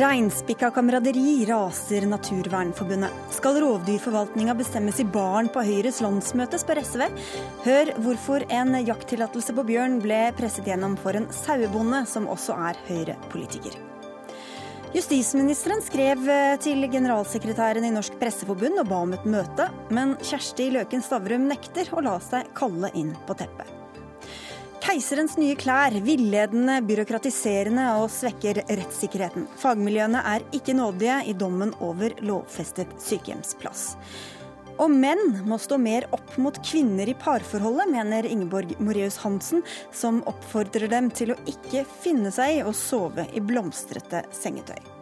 Reinspikka kameraderi raser Naturvernforbundet. Skal rovdyrforvaltninga bestemmes i baren på Høyres landsmøte, spør SV. Hør hvorfor en jakttillatelse på bjørn ble presset gjennom for en sauebonde, som også er Høyre-politiker. Justisministeren skrev til generalsekretæren i Norsk Presseforbund og ba om et møte, men Kjersti Løken Stavrum nekter å la seg kalle inn på teppet. Keiserens nye klær, villedende, byråkratiserende og svekker rettssikkerheten. Fagmiljøene er ikke nådige i dommen over lovfestet sykehjemsplass. Og menn må stå mer opp mot kvinner i parforholdet, mener Ingeborg Moreus Hansen, som oppfordrer dem til å ikke finne seg i å sove i blomstrete sengetøy.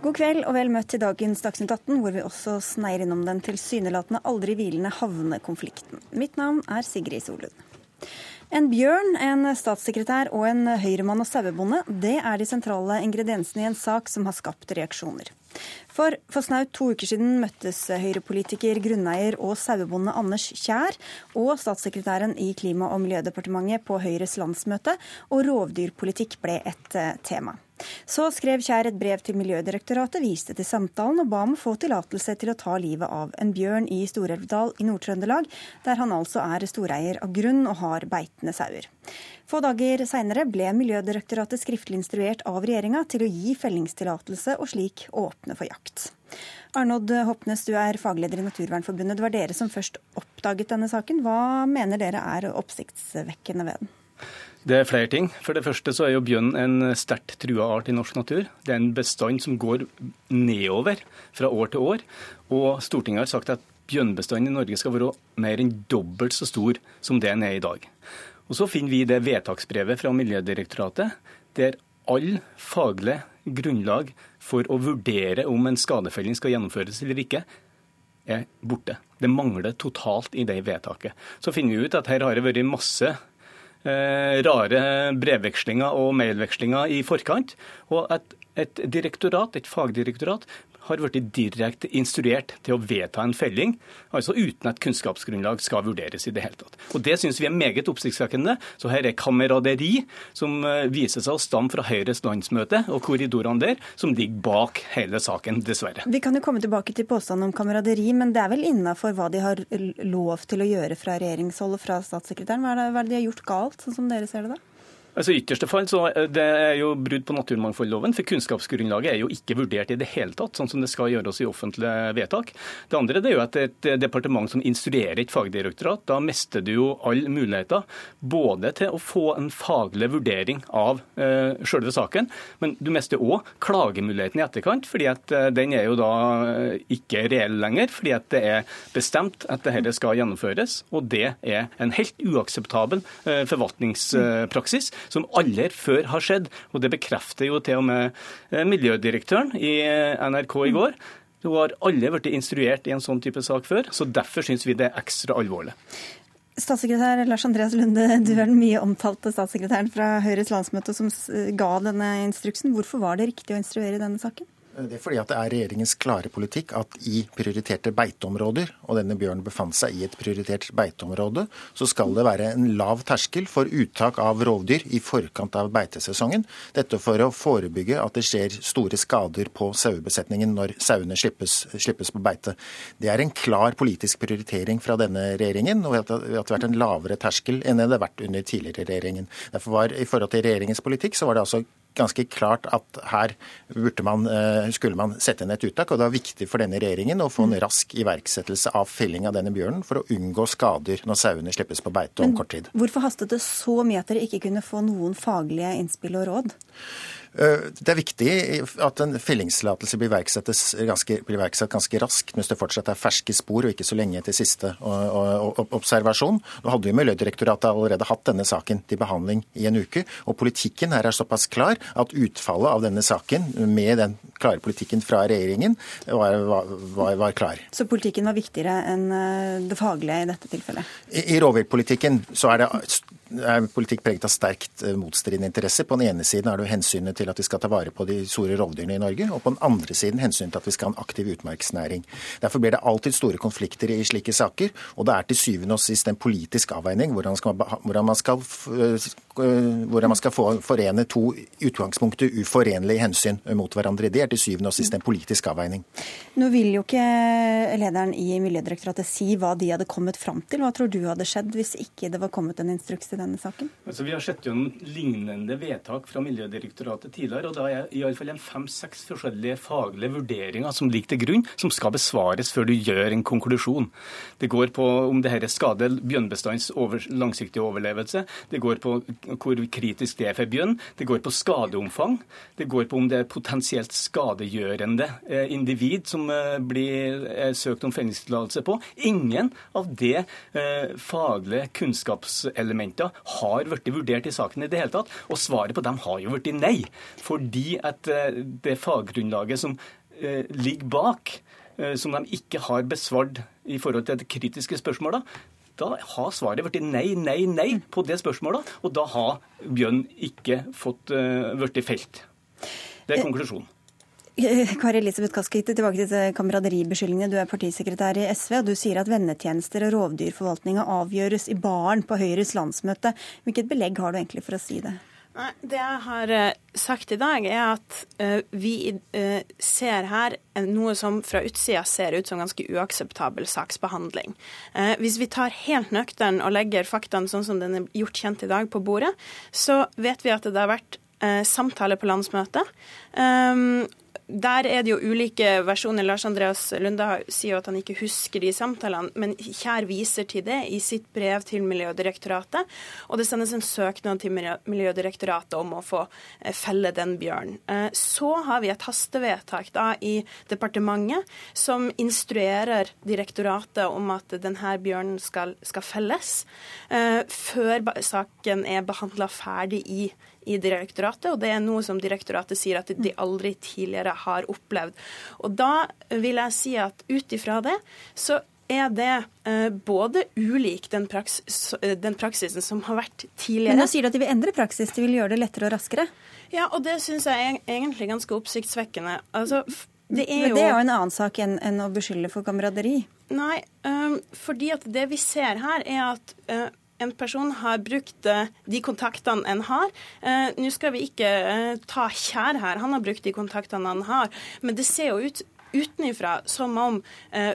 God kveld og vel møtt til dagens Dagsnytt 18, hvor vi også sneier innom den tilsynelatende aldri hvilende havnekonflikten. Mitt navn er Sigrid Solund. En bjørn, en statssekretær og en høyremann og sauebonde, det er de sentrale ingrediensene i en sak som har skapt reaksjoner. For for snaut to uker siden møttes høyrepolitiker, grunneier og sauebonde Anders Kjær og statssekretæren i Klima- og miljødepartementet på Høyres landsmøte, og rovdyrpolitikk ble et eh, tema. Så skrev Kjær et brev til Miljødirektoratet, viste til samtalen og ba om å få tillatelse til å ta livet av en bjørn i Stor-Elvdal i Nord-Trøndelag, der han altså er storeier av grunn og har beitende sauer. Få dager seinere ble Miljødirektoratet skriftlig instruert av regjeringa til å gi fellingstillatelse og slik åpne for jakt. Arnodd Hopnes, du er fagleder i Naturvernforbundet. Det var dere som først oppdaget denne saken. Hva mener dere er oppsiktsvekkende ved den? Det er flere ting. For det første så er jo bjørn en sterkt trua art i norsk natur. Det er en bestand som går nedover fra år til år. Og Stortinget har sagt at bjørnbestanden i Norge skal være mer enn dobbelt så stor som det den er i dag. Og Så finner vi det vedtaksbrevet fra Miljødirektoratet der all faglig grunnlag for å vurdere om en skadefelling skal gjennomføres eller ikke, er borte. Det mangler totalt i det vedtaket. Så finner vi ut at her har det vært masse rare brevvekslinger og mailvekslinger i forkant. Og at et direktorat, et fagdirektorat har blitt direkte instruert til å vedta en felling, altså uten at kunnskapsgrunnlag skal vurderes i det hele tatt. Og Det syns vi er meget oppsiktsvekkende. Så her er kameraderi som eh, viser seg å stamme fra Høyres landsmøte og korridorene der, som ligger bak hele saken, dessverre. Vi kan jo komme tilbake til påstanden om kameraderi, men det er vel innafor hva de har lov til å gjøre fra regjeringshold og fra statssekretæren? Hva er, det, hva er det de har gjort galt, sånn som dere ser det da? Altså ytterste fall så eh, det er jo brudd på naturmangfoldloven, for kunnskapsgrunnlaget er jo ikke vurdert i det hele tatt, sånn som det skal gjøres i offentlige vedtak. Det andre det er jo at et departement som instruerer et fagdirektorat, da mister du jo alle muligheter både til å få en faglig vurdering av eh, selve saken, men du mister òg klagemuligheten i etterkant, fordi at uh, den er jo da ikke reell lenger, fordi at det er bestemt at dette skal gjennomføres, og det er en helt uakseptabel eh, forvaltningspraksis som aldri før har skjedd. Og det bekrefter jo til og med eh, miljødirektøren i eh, NRK i går. Hun har aldri blitt instruert i en sånn type sak før, så derfor syns vi det er ekstra alvorlig. Statssekretær Lars Andreas Lunde, du er den mye omtalte statssekretæren fra Høyres landsmøte som ga denne instruksen. Hvorfor var det riktig å instruere i denne saken? Det er fordi at det er regjeringens klare politikk at i prioriterte beiteområder, og denne bjørnen befant seg i et prioritert beiteområde, så skal det være en lav terskel for uttak av rovdyr i forkant av beitesesongen. Dette for å forebygge at det skjer store skader på sauebesetningen når sauene slippes, slippes, på beite. Det er en klar politisk prioritering fra denne regjeringen, og at det har vært en lavere terskel enn det har vært under tidligere regjeringen. Derfor var I forhold til regjeringens politikk så var det altså ganske klart at her man, eh, skulle man sette inn et uttak. Og det var viktig for denne regjeringen å få en rask iverksettelse av felling av denne bjørnen for å unngå skader når sauene slippes på beite om kort tid. Hvorfor hastet det så mye at dere ikke kunne få noen faglige innspill og råd? Eh, det er viktig at en fellingstillatelse blir, ganske, blir iverksatt ganske raskt mens det fortsatt er ferske spor og ikke så lenge til siste observasjon. Nå hadde jo Miljødirektoratet allerede hatt denne saken til behandling i en uke. Og politikken her er såpass klar at utfallet av denne saken, med den klare politikken fra regjeringen, var, var, var klar. Så politikken var viktigere enn eh, det faglige i dette tilfellet? I, i rovviltpolitikken så er det er politikk preget av sterkt eh, motstridende interesser. På den ene siden er det hensynet til at vi skal ta vare på de store rovdyrene i Norge, og på den andre siden hensynet til at vi skal ha en aktiv utmarksnæring. Derfor blir det alltid store konflikter i slike saker, og det er til syvende og sist en politisk avveining hvordan, skal, hvordan, man, skal, hvordan man skal få, forene to utgangspunkter uforenlige hensyn mot hverandre. Det er til syvende og sist en politisk avveining. Nå vil jo ikke lederen i Miljødirektoratet si hva de hadde kommet fram til. Hva tror du hadde skjedd hvis ikke det var kommet en instruks til denne saken? Altså, vi har sett jo en lignende vedtak fra Miljødirektoratet tidligere. og Da er iallfall en fem-seks forskjellige faglige vurderinger som ligger til grunn, som skal besvares før du gjør en konklusjon. Det går på om dette skader bjørnbestands over, langsiktige overlevelse. Det går på hvor kritisk det er for bjørn. Det går på skadeomfang. Det går på om det er potensielt skadegjørende eh, individ som eh, blir eh, søkt om fellingstillatelse på. Ingen av det faglige kunnskapselementene har blitt vurdert i saken i det hele tatt. Og svaret på dem har jo blitt nei. Fordi at eh, det faggrunnlaget som eh, ligger bak, eh, som de ikke har besvart i forhold til det kritiske spørsmålet, da har svaret blitt nei, nei, nei på det spørsmålet. Og da har Bjørn ikke fått blitt felt. Det er konklusjonen. Kari Elisabeth Kaski, tilbake til kameraderibeskyldningene. Du er partisekretær i SV, og du sier at vennetjenester og rovdyrforvaltninga avgjøres i baren på Høyres landsmøte. Hvilket belegg har du egentlig for å si det? Nei, Det jeg har uh, sagt i dag, er at uh, vi uh, ser her noe som fra utsida ser ut som ganske uakseptabel saksbehandling. hvis vi tar helt nøktern og legger faktaene sånn som den er gjort kjent i dag, på bordet, så vet vi at det har vært samtale på landsmøtet. Der er det jo ulike versjoner. Lars Andreas Lunde sier jo at han ikke husker de samtalene, men Kjær viser til det i sitt brev til Miljødirektoratet. Og det sendes en søknad til Miljødirektoratet om å få eh, felle den bjørnen. Eh, så har vi et hastevedtak da i departementet som instruerer direktoratet om at denne bjørnen skal, skal felles, eh, før saken er behandla ferdig i i direktoratet, og det er noe som direktoratet sier at de aldri tidligere har opplevd. Og da vil jeg si at ut ifra det, så er det eh, både ulik den, praksis, den, praksisen som har vært tidligere Men nå sier du at de vil endre praksis, de vil gjøre det lettere og raskere? Ja, og det syns jeg er egentlig ganske oppsiktsvekkende. Altså, det er jo... Men det er jo en annen sak enn, enn å beskylde for kameraderi. Nei, um, fordi at det vi ser her, er at uh, en person har brukt eh, de kontaktene en har. Eh, nå skal vi ikke eh, ta Kjær her, han har brukt de kontaktene han har. Men det ser jo ut utenifra som om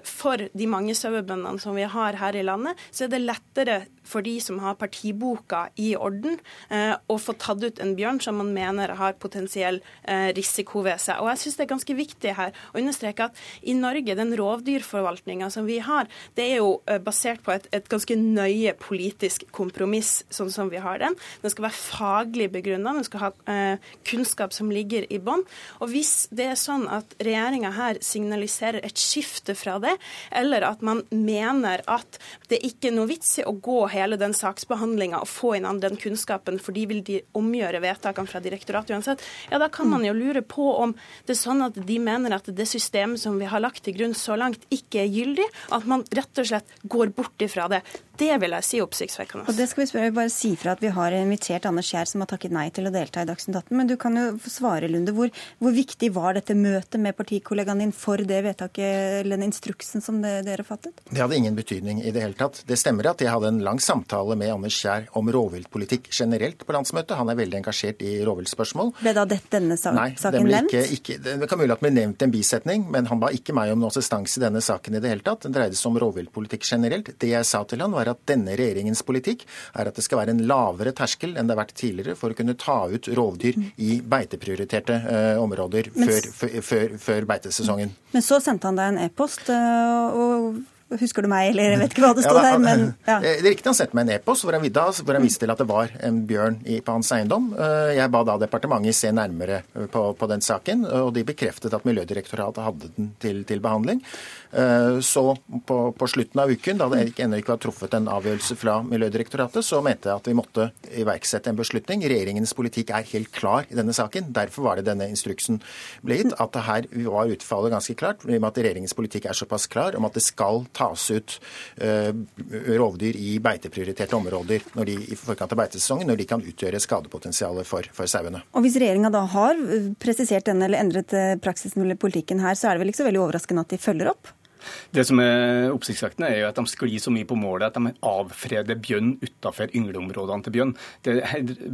for de mange sauebøndene som vi har her i landet, så er det lettere for de som har partiboka i orden, eh, å få tatt ut en bjørn som man mener har potensiell eh, risiko ved seg. Og jeg syns det er ganske viktig her å understreke at i Norge, den rovdyrforvaltninga som vi har, det er jo eh, basert på et, et, ganske nøye politisk kompromiss, sånn som vi har den. Den skal være faglig begrunna, den skal ha eh, kunnskap som ligger i bånn. Og hvis det er sånn at regjeringa her signaliserer et skifte fra det, eller at man mener at det ikke er noe vits i å gå hele den saksbehandlinga og få inn den kunnskapen, for de vil de omgjøre vedtakene fra direktoratet uansett, ja, da kan man jo lure på om det er sånn at de mener at det systemet som vi har lagt til grunn så langt, ikke er gyldig, at man rett og slett går bort ifra det. Det vil jeg si oppsiktsvekkende. Og det skal vi spørre, bare si fra at Vi har invitert Anders Kjær, som har takket nei til å delta i Dagsnytt 18. Men du kan jo svare, Lunde. Hvor, hvor, viktig var dette møtet med partikollegaen din for det vedtaket, eller den instruksen som det, dere fattet? Det hadde ingen betydning i det hele tatt. Det stemmer at jeg hadde en lang samtale med Anders Kjær om rovviltpolitikk generelt på landsmøtet. Han er veldig engasjert i rovviltspørsmål. Ble da dette, denne saken Nei, saken nevnt? Ikke, ikke, det kan mulig at det ble nevnt en bisetning, men han ba ikke meg om noe assistanse i denne saken i det hele tatt. Den dreide seg om rovviltpolitikk generelt. Det jeg sa til han var at denne regjeringens politikk er at det skal være en lavere terskel enn det har vært tidligere for å kunne ta ut rovdyr i beiteprioriterte uh, områder før, før, før, beitesesongen. Men så sendte han deg en e-post uh, og Husker du meg, eller jeg vet ikke hva det står ja, der, men ja. Det er riktig han sendte meg en e-post hvor, hvor, han viste til at det var en bjørn i, på hans eiendom. Eh, jeg ba da departementet se nærmere på, på, den saken, og de bekreftet at Miljødirektoratet hadde den til, til behandling. Eh, så på, på, slutten av uken, da det ennå ikke var truffet en avgjørelse fra Miljødirektoratet, så mente jeg at vi måtte iverksette en beslutning. Regjeringens politikk er helt klar i denne saken. Derfor var det denne instruksen ble gitt. At det her var utfallet ganske klart, i og med at regjeringens politikk er såpass klar om at det skal tas ut uh, rovdyr i beiteprioriterte områder når de, i forkant av beitesesongen, når de kan utgjøre skadepotensialet for, for sauene. Og Hvis regjeringa da har presisert denne eller endret praksisen eller politikken her, så er det vel ikke så veldig overraskende at de følger opp? Det som er oppsiktsvekkende, er jo at de sklir så mye på målet at de avfreder bjørn utafor yngleområdene til bjørn. Det,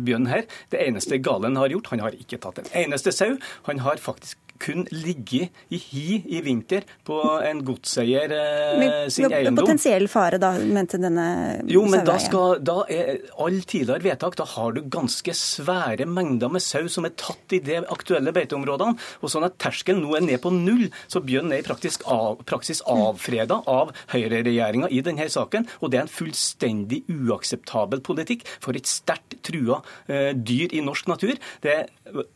bjørn her, det eneste Galen har gjort, han har ikke tatt en eneste sau. Han har faktisk kun ligge i hi i vinter på en godseier eh, sin eiendom. Potensiell fare, da, mente denne Jo, men da, skal, da er all tidligere vedtak Da har du ganske svære mengder med sau som er tatt i de aktuelle beiteområdene. Og sånn at terskelen nå er ned på null. Så bjørn er i praktisk av, praksis avfreda av høyreregjeringa i denne saken. Og det er en fullstendig uakseptabel politikk for et sterkt trua eh, dyr i norsk natur. Det,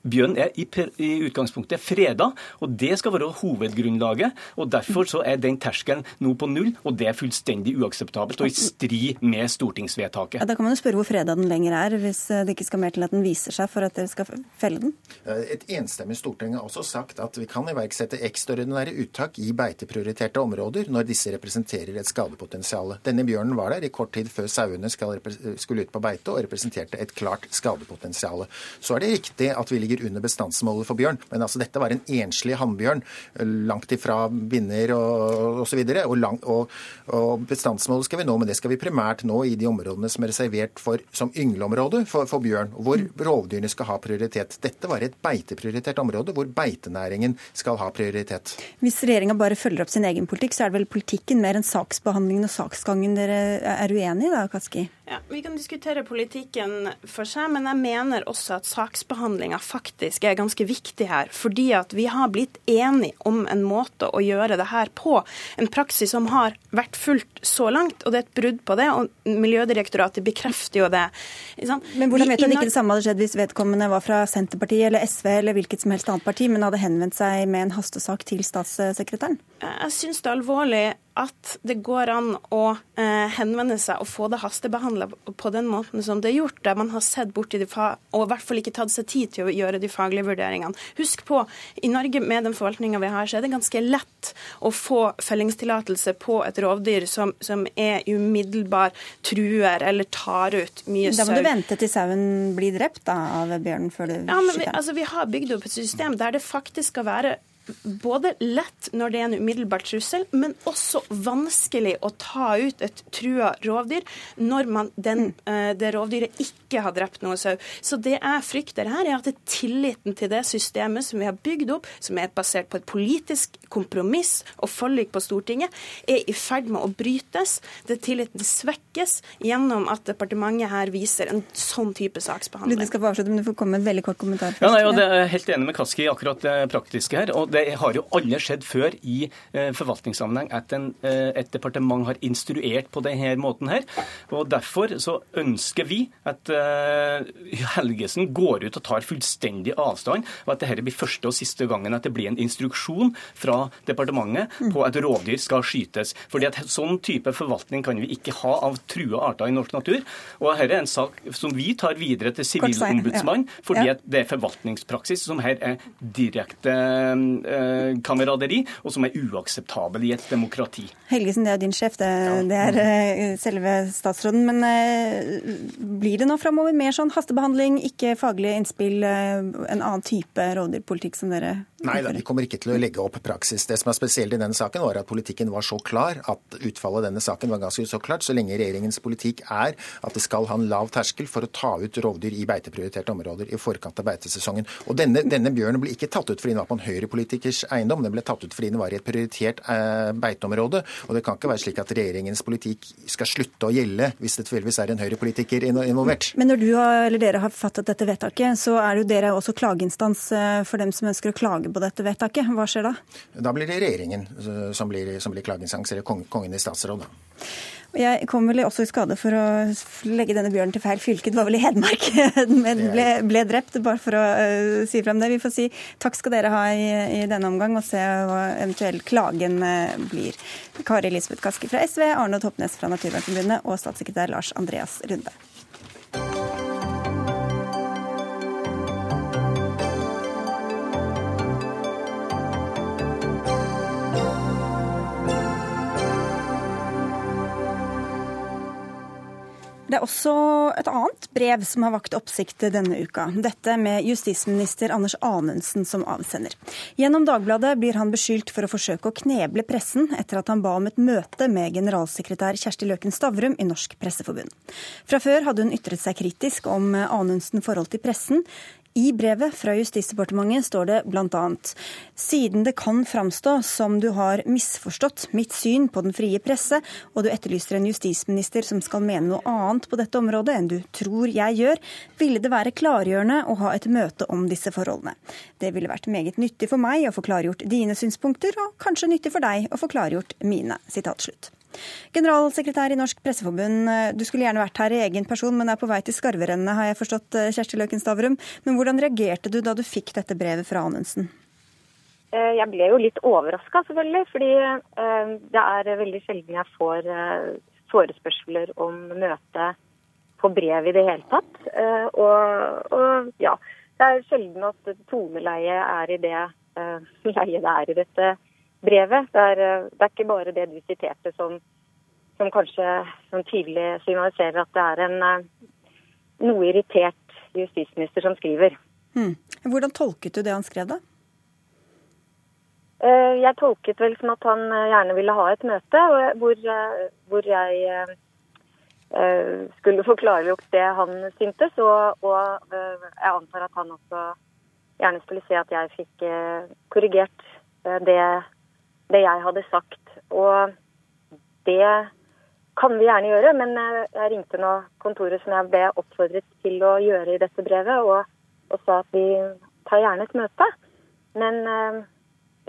bjørn er i, i utgangspunktet freda. og Det skal være hovedgrunnlaget. og Derfor så er den terskelen nå på null, og det er fullstendig uakseptabelt og i strid med stortingsvedtaket. Ja, da kan man jo spørre hvor freda den lenger er, hvis det ikke skal mer til at den viser seg for at dere skal felle den? Et enstemmig storting har også sagt at vi kan iverksette ekstraordinære uttak i beiteprioriterte områder når disse representerer et skadepotensial. Denne bjørnen var der i kort tid før sauene skulle ut på beite og representerte et klart skadepotensial. Så er det riktig at vi ligger under bestandsmålet for bjørn, men altså dette var en enslig hannbjørn langt ifra binner og osv. Og, og, lang, og, og bestandsmålet skal vi nå, men det skal vi primært nå i de områdene som er reservert for, som yngleområde for, for bjørn, hvor rovdyrene skal ha prioritet. Dette var et beiteprioritert område hvor beitenæringen skal ha prioritet. Hvis regjeringa bare følger opp sin egen politikk, så er det vel politikken mer enn saksbehandlingen og saksgangen dere er uenig i da, Kaski? Ja, Vi kan diskutere politikken for seg, men jeg mener også at saksbehandlinga faktisk er ganske viktig her. Fordi at vi har blitt enige om en måte å gjøre det her på. En praksis som har vært fulgt så langt, og det er et brudd på det. Og Miljødirektoratet bekrefter jo det. Men hvordan vet du at ikke det samme hadde skjedd hvis vedkommende var fra Senterpartiet eller SV eller hvilket som helst annet parti, men hadde henvendt seg med en hastesak til statssekretæren? Jeg syns det er alvorlig at det går an å eh, henvende seg og få det hastebehandla på den måten som det er gjort, der man har sett bort i de fa og i hvert fall ikke tatt seg tid til å gjøre de faglige vurderingene. Husk på, i Norge med den forvaltninga vi har, så er det ganske lett å få fellingstillatelse på et rovdyr som, som er umiddelbar truer eller tar ut mye sau. Da må du vente til sauen blir drept da, av bjørnen før du ja, men vi, altså, vi har bygd opp et system der det faktisk skal være både lett når det er en umiddelbar trussel, men også vanskelig å ta ut et trua rovdyr når man, den, mm. eh, det rovdyret ikke har drept noe sau. Så det jeg frykter her, er at det er tilliten til det systemet som vi har bygd opp, som er basert på et politisk kompromiss og forlik på Stortinget, er i ferd med å brytes. Det tilliten svekkes gjennom at departementet her viser en sånn type saksbehandling. Du skal få avslutte, men du får komme med en veldig kort kommentar. Først. Ja, nei, og det er helt enig med Kaski i akkurat det praktiske her. og det har jo aldri skjedd før i eh, forvaltningssammenheng at en, eh, et departement har instruert på denne måten her. Og Derfor så ønsker vi at eh, Helgesen går ut og tar fullstendig avstand, og at dette blir første og siste gangen at det blir en instruksjon fra departementet på at rovdyr skal skytes. Fordi at Sånn type forvaltning kan vi ikke ha av trua arter i norsk natur. Og dette er en sak som vi tar videre til Sivilombudsmannen, fordi at det er forvaltningspraksis som her er direkte Eh, kameraderi, og som er uakseptabel i et demokrati. Helgesen, det er din sjef, det, det er eh, selve statsråden. Men eh, blir det nå framover mer sånn hastebehandling, ikke faglige innspill, en annen type rovdyrpolitikk som dere Nei da, vi kommer ikke til å legge opp praksis. Det som er spesielt i denne saken, var at politikken var så klar, at utfallet av denne saken var ganske så klart. Så lenge regjeringens politikk er at det skal ha en lav terskel for å ta ut rovdyr i beiteprioriterte områder i forkant av beitesesongen. Og denne, denne bjørnen ble ikke tatt ut fordi den var på en høyrepolitikers eiendom, den ble tatt ut fordi den var i et prioritert eh, beiteområde. Og det kan ikke være slik at regjeringens politikk skal slutte å gjelde hvis det tilfeldigvis er en høyrepolitiker involvert. Men når du har, eller dere har fattet dette vedtaket, så er jo dere også klageinstans eh, for dem som ønsker å klage på dette vedtaket. Hva skjer da? Da blir det regjeringen eh, som blir, som blir klageinstans, eller kongen i statsråd. Da. Jeg kom vel også i skade for å legge denne bjørnen til feil fylke. Det var vel i Hedmark men ble, ble drept, bare for å uh, si frem det. Vi får si takk skal dere ha i, i denne omgang, og se hva eventuell klagen uh, blir. Kari Elisabeth Kaski fra SV, Arne Toppnes fra Naturvernforbundet og statssekretær Lars Andreas Runde. Det er også et annet brev som har vakt oppsikt denne uka. Dette med justisminister Anders Anundsen som avsender. Gjennom Dagbladet blir han beskyldt for å forsøke å kneble pressen etter at han ba om et møte med generalsekretær Kjersti Løken Stavrum i Norsk Presseforbund. Fra før hadde hun ytret seg kritisk om Anundsen forhold til pressen. I brevet fra Justisdepartementet står det bl.a.: Siden det kan framstå som du har misforstått mitt syn på den frie presse, og du etterlyser en justisminister som skal mene noe annet på dette området enn du tror jeg gjør, ville det være klargjørende å ha et møte om disse forholdene. Det ville vært meget nyttig for meg å få klargjort dine synspunkter, og kanskje nyttig for deg å få klargjort mine. Sitat slutt. Generalsekretær i Norsk Presseforbund, eh, du skulle gjerne vært her i egen person, men er på vei til skarverennene, har jeg forstått, eh, Kjersti Løken Stavrum. Men hvordan reagerte du da du fikk dette brevet fra Anundsen? Eh, jeg ble jo litt overraska, selvfølgelig. Fordi det er veldig sjelden jeg får forespørsler om møte på brev i det hele tatt. Og, og ja, det er sjelden at toneleiet er i det leiet det er i dette brevet. Det er, eh, det er ikke bare det du siterte som, som kanskje som tydelig signaliserer at det er en eh, noe irritert justisminister som skriver. Hmm. Hvordan tolket du det han skrev, da? Eh, jeg tolket vel som at han gjerne ville ha et møte hvor, hvor jeg skulle få klargjort det han syntes. Og, og, jeg antar at han også gjerne skulle se at jeg fikk korrigert det det jeg hadde sagt. Og det kan vi gjerne gjøre, men jeg ringte nå kontoret som jeg ble oppfordret til å gjøre i dette brevet, og, og sa at vi tar gjerne et møte. Men uh,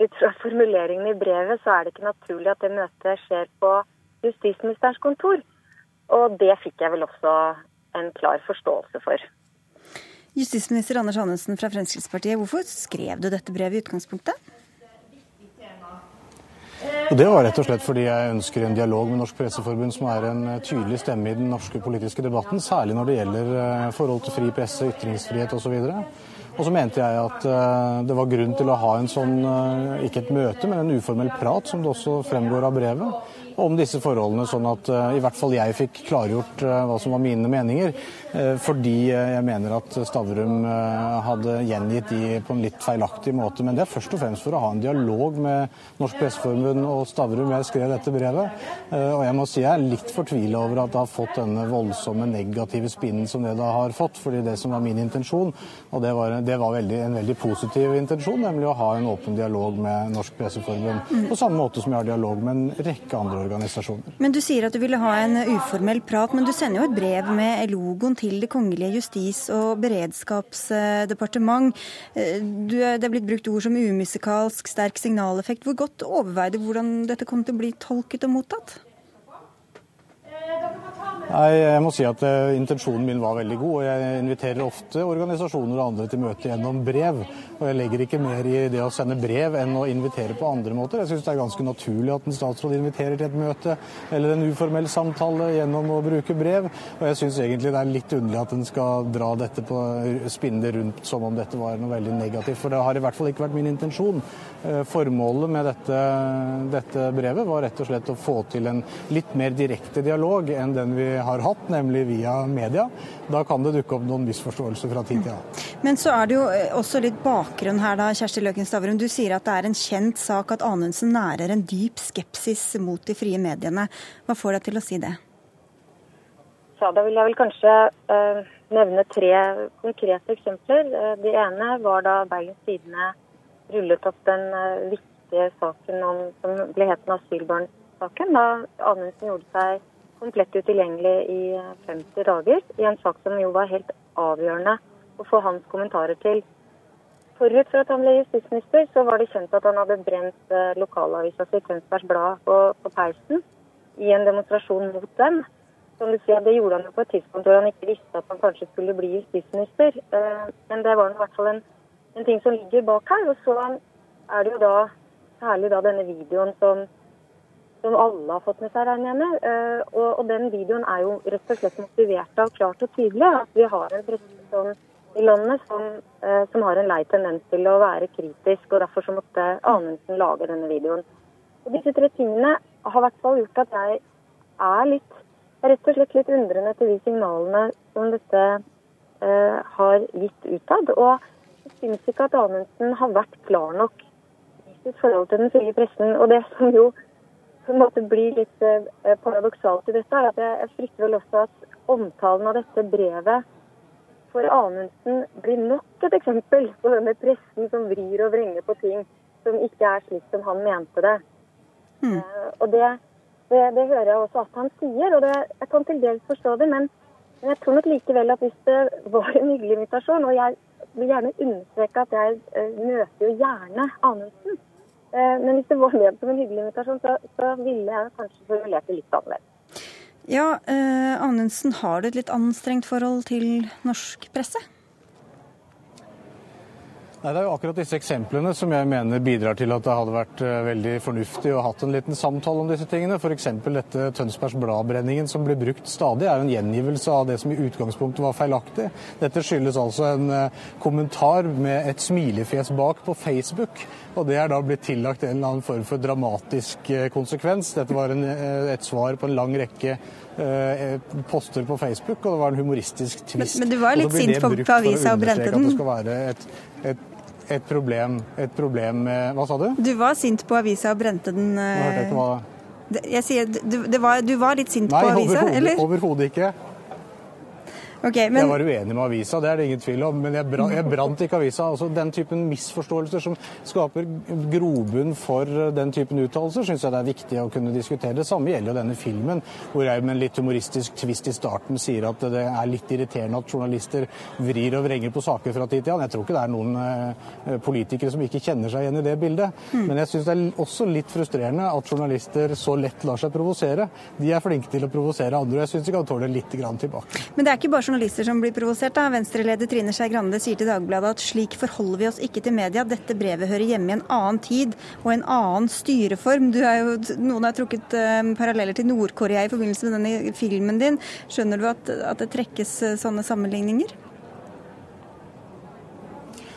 ut fra formuleringen i brevet så er det ikke naturlig at det møtet skjer på justisministerens kontor. Og det fikk jeg vel også en klar forståelse for. Justisminister Anders Anundsen fra Fremskrittspartiet, hvorfor skrev du dette brevet i utgangspunktet? Og Det var rett og slett fordi jeg ønsker en dialog med Norsk Presseforbund, som er en eh, tydelig stemme i den norske politiske debatten, særlig når det gjelder eh, forhold til fri presse, ytringsfrihet osv. Og så mente jeg at eh, det var grunn til å ha en sånn, ikke et møte, men en uformell prat, som det også fremgår av brevet, om disse forholdene, sånn at i hvert fall jeg fikk klargjort hva som var mine meninger. Eh, fordi eh, jeg mener at Stavrum eh, hadde gjengitt de på en litt feilaktig måte. Men det er først og fremst for å ha en dialog med Norsk Presseforbund og Stavrum. Jeg skrev dette brevet, og jeg må si jeg er litt fortvila over at det har fått denne voldsomme negative spinnen som det da har fått. fordi det som var min intensjon, og det var, det var veldig, en veldig positiv intensjon, nemlig å ha en åpen dialog med Norsk Presseforbund. På samme måte som jeg har dialog med en rekke andre organisasjoner. Men Du sier at du ville ha en uformell prat, men du sender jo et brev med logoen til Det kongelige justis- og beredskapsdepartement. Du, det er blitt brukt ord som umusikalsk, sterk signaleffekt. Hvor godt overveide hvordan dette kom til å bli tolket og mottatt? Nei, jeg må si at uh, Intensjonen min var veldig god. og Jeg inviterer ofte organisasjoner og andre til møte gjennom brev. Og jeg legger ikke mer i det å sende brev enn å invitere på andre måter. Jeg syns det er ganske naturlig at en statsråd inviterer til et møte eller en uformell samtale gjennom å bruke brev. Og jeg syns egentlig det er litt underlig at en skal dra dette på, spinne det rundt som om dette var noe veldig negativt. For det har i hvert fall ikke vært min intensjon. Uh, formålet med dette, dette brevet var rett og slett å få til en litt mer direkte dialog enn den vi har hatt, nemlig via media. Da kan det dukke opp noen misforståelser fra tid til annen. Men så er det jo eh, også litt bakgrunn her, da, Kjersti Løken Stavrum. Du sier at det er en kjent sak at Anundsen nærer en dyp skepsis mot de frie mediene. Hva får deg til å si det? Ja, da vil jeg vel kanskje uh, nevne tre konkrete eksempler. Uh, det ene var da Bergens Tidende rullet opp den uh, viktige saken om, som ble het asylbarnsaken. Da Anundsen gjorde seg komplett utilgjengelig i 50 dager, i en sak som jo var helt avgjørende å få hans kommentarer til. Forut for at han ble justisminister, så var det kjent at han hadde brent eh, lokalavisa si Tønsbergs Blad på, på, peisen i en demonstrasjon mot dem. Som du sier, Det gjorde han jo på et tidspunkt hvor han ikke visste at han kanskje skulle bli justisminister. Eh, men det var i hvert fall en, en ting som ligger bak her. Og så er det jo da særlig da denne videoen som som alle har fått med seg, regner jeg med. Eh, og, og, den videoen er jo rett og slett motivert av klart og tydelig at vi har en presse i landet som, eh, som, har en lei tendens til å være kritisk, og derfor så måtte Anundsen lage denne videoen. Og Disse tre tingene har i hvert fall gjort at jeg er litt rett og slett litt undrende til de signalene som dette eh, har gitt utad. Og jeg syns ikke at Amundsen har vært klar nok i sitt forhold til den frie pressen. Og det som jo på en måte blir litt eh, paradoksalt i dette, er at jeg, jeg frykter vel også at omtalen av dette brevet for Amundsen blir nok et eksempel på denne pressen som vrir og vrenger på ting som ikke er slik som han mente det. Mm. Uh, og det det, det, hører jeg også at han sier, og det, jeg kan til dels forstå det. Men, men, jeg tror nok likevel at hvis det var en hyggelig invitasjon, og jeg vil gjerne understreke at jeg uh, møter jo gjerne Anundsen, uh, men hvis det var ment som en hyggelig invitasjon, så, så ville jeg kanskje formulert det litt annerledes. Ja, eh, Anundsen, har du et litt anstrengt forhold til norsk presse? Nei, Det er jo akkurat disse eksemplene som jeg mener bidrar til at det hadde vært eh, veldig fornuftig å ha hatt en liten samtale om disse tingene. F.eks. dette Tønsbergs Blad-brenningen som blir brukt stadig, er en gjengivelse av det som i utgangspunktet var feilaktig. Dette skyldes altså en eh, kommentar med et smilefjes bak på Facebook. Og det er da blitt tillagt en eller annen form for dramatisk eh, konsekvens. Dette var en, et svar på en lang rekke poster på Facebook, og det var en humoristisk tvist. Men, men du var litt sint på, på avisa og brente den? At det skal være et, et et problem, et problem med Hva sa du? Du var sint på avisa og brente den. Hva jeg sier, du, var, du var litt sint Nei, på avisa, eller? Nei, overhodet ikke. Okay, men... Jeg var uenig med avisa, det er det ingen tvil om. Men jeg, brant, jeg brant ikke avisa. Altså, den typen misforståelser som skaper grobunn for den typen uttalelser, syns jeg det er viktig å kunne diskutere. Det samme gjelder jo denne filmen, hvor jeg med en litt humoristisk tvist i starten sier at det er litt irriterende at journalister vrir og vrenger på saker fra tid til annen. Jeg tror ikke det er noen eh, politikere som ikke kjenner seg igjen i det bildet. Mm. Men jeg syns det er også litt frustrerende at journalister så lett lar seg provosere. De er flinke til å provosere andre, og jeg syns de kan tåle litt grann tilbake. Men det er ikke bare journalister som blir provosert. da. Venstre-leder Trine Skei Grande sier til Dagbladet at slik forholder vi oss ikke til media. Dette brevet hører hjemme i en annen tid og en annen styreform. Er jo, noen har trukket uh, paralleller til Nord-Korea i forbindelse med denne filmen din. Skjønner du at, at det trekkes uh, sånne sammenligninger?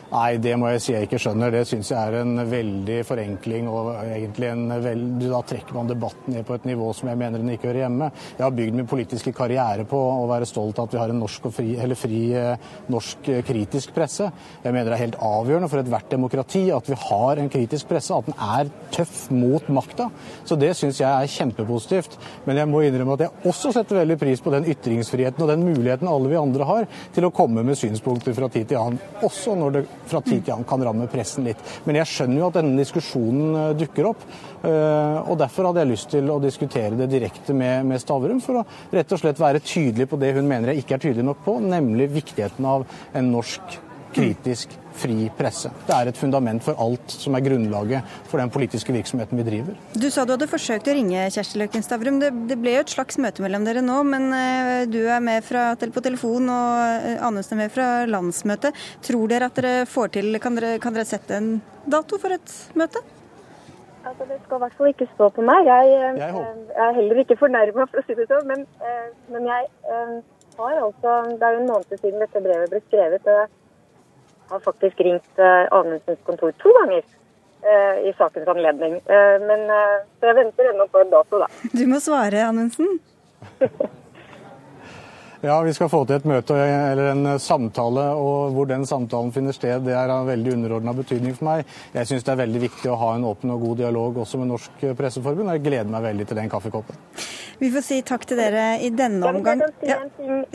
Nei, det må jeg si jeg ikke skjønner. Det syns jeg er en veldig forenkling. og egentlig en veld... Da trekker man debatten ned på et nivå som jeg mener den ikke hører hjemme. Jeg har bygd min politiske karriere på å være stolt av at vi har en norsk fri, eller fri eh, norsk eh, kritisk presse. Jeg mener det er helt avgjørende for ethvert demokrati at vi har en kritisk presse, at den er tøff mot makta. Så det syns jeg er kjempepositivt. Men jeg må innrømme at jeg også setter veldig pris på den ytringsfriheten og den muligheten alle vi andre har til å komme med synspunkter fra tid til annen, også når det fra tid til annen kan ramme pressen litt. Men jeg skjønner jo at denne diskusjonen eh, dukker opp. Eh, og Derfor hadde jeg lyst til å diskutere det direkte med, med Stavrum, for å rett og slett være tydelig på det hun mener jeg ikke er tydelig nok på, nemlig viktigheten av en norsk kritisk fri presse. Det er et fundament for alt som er grunnlaget for den politiske virksomheten vi driver. Du sa du hadde forsøkt å ringe Kjersti Løken Stavrum. Det, det, ble jo et slags møte mellom dere nå, men uh, du er med fra, på telefon og uh, Anundsen er med fra landsmøtet. Tror dere at dere får til Kan dere, kan dere sette en dato for et møte? Altså, det skal i hvert fall ikke stå på meg. Jeg, jeg, eh, jeg er heller ikke fornærma, for å si det sånn. Men, men jeg har altså Det er jo en måned siden dette brevet ble skrevet. og har faktisk ringt eh, Anundsens kontor to ganger eh, i sakens anledning. Eh, men så jeg venter ennå på en dato, da. Du må svare, Anundsen. Ja, vi skal få til et møte eller en samtale, og hvor den samtalen finner sted, det er av veldig underordna betydning for meg. Jeg syns det er veldig viktig å ha en åpen og god dialog også med Norsk Presseforbund, og jeg gleder meg veldig til den kaffekoppen. Vi får si takk til dere i denne omgang. Ja,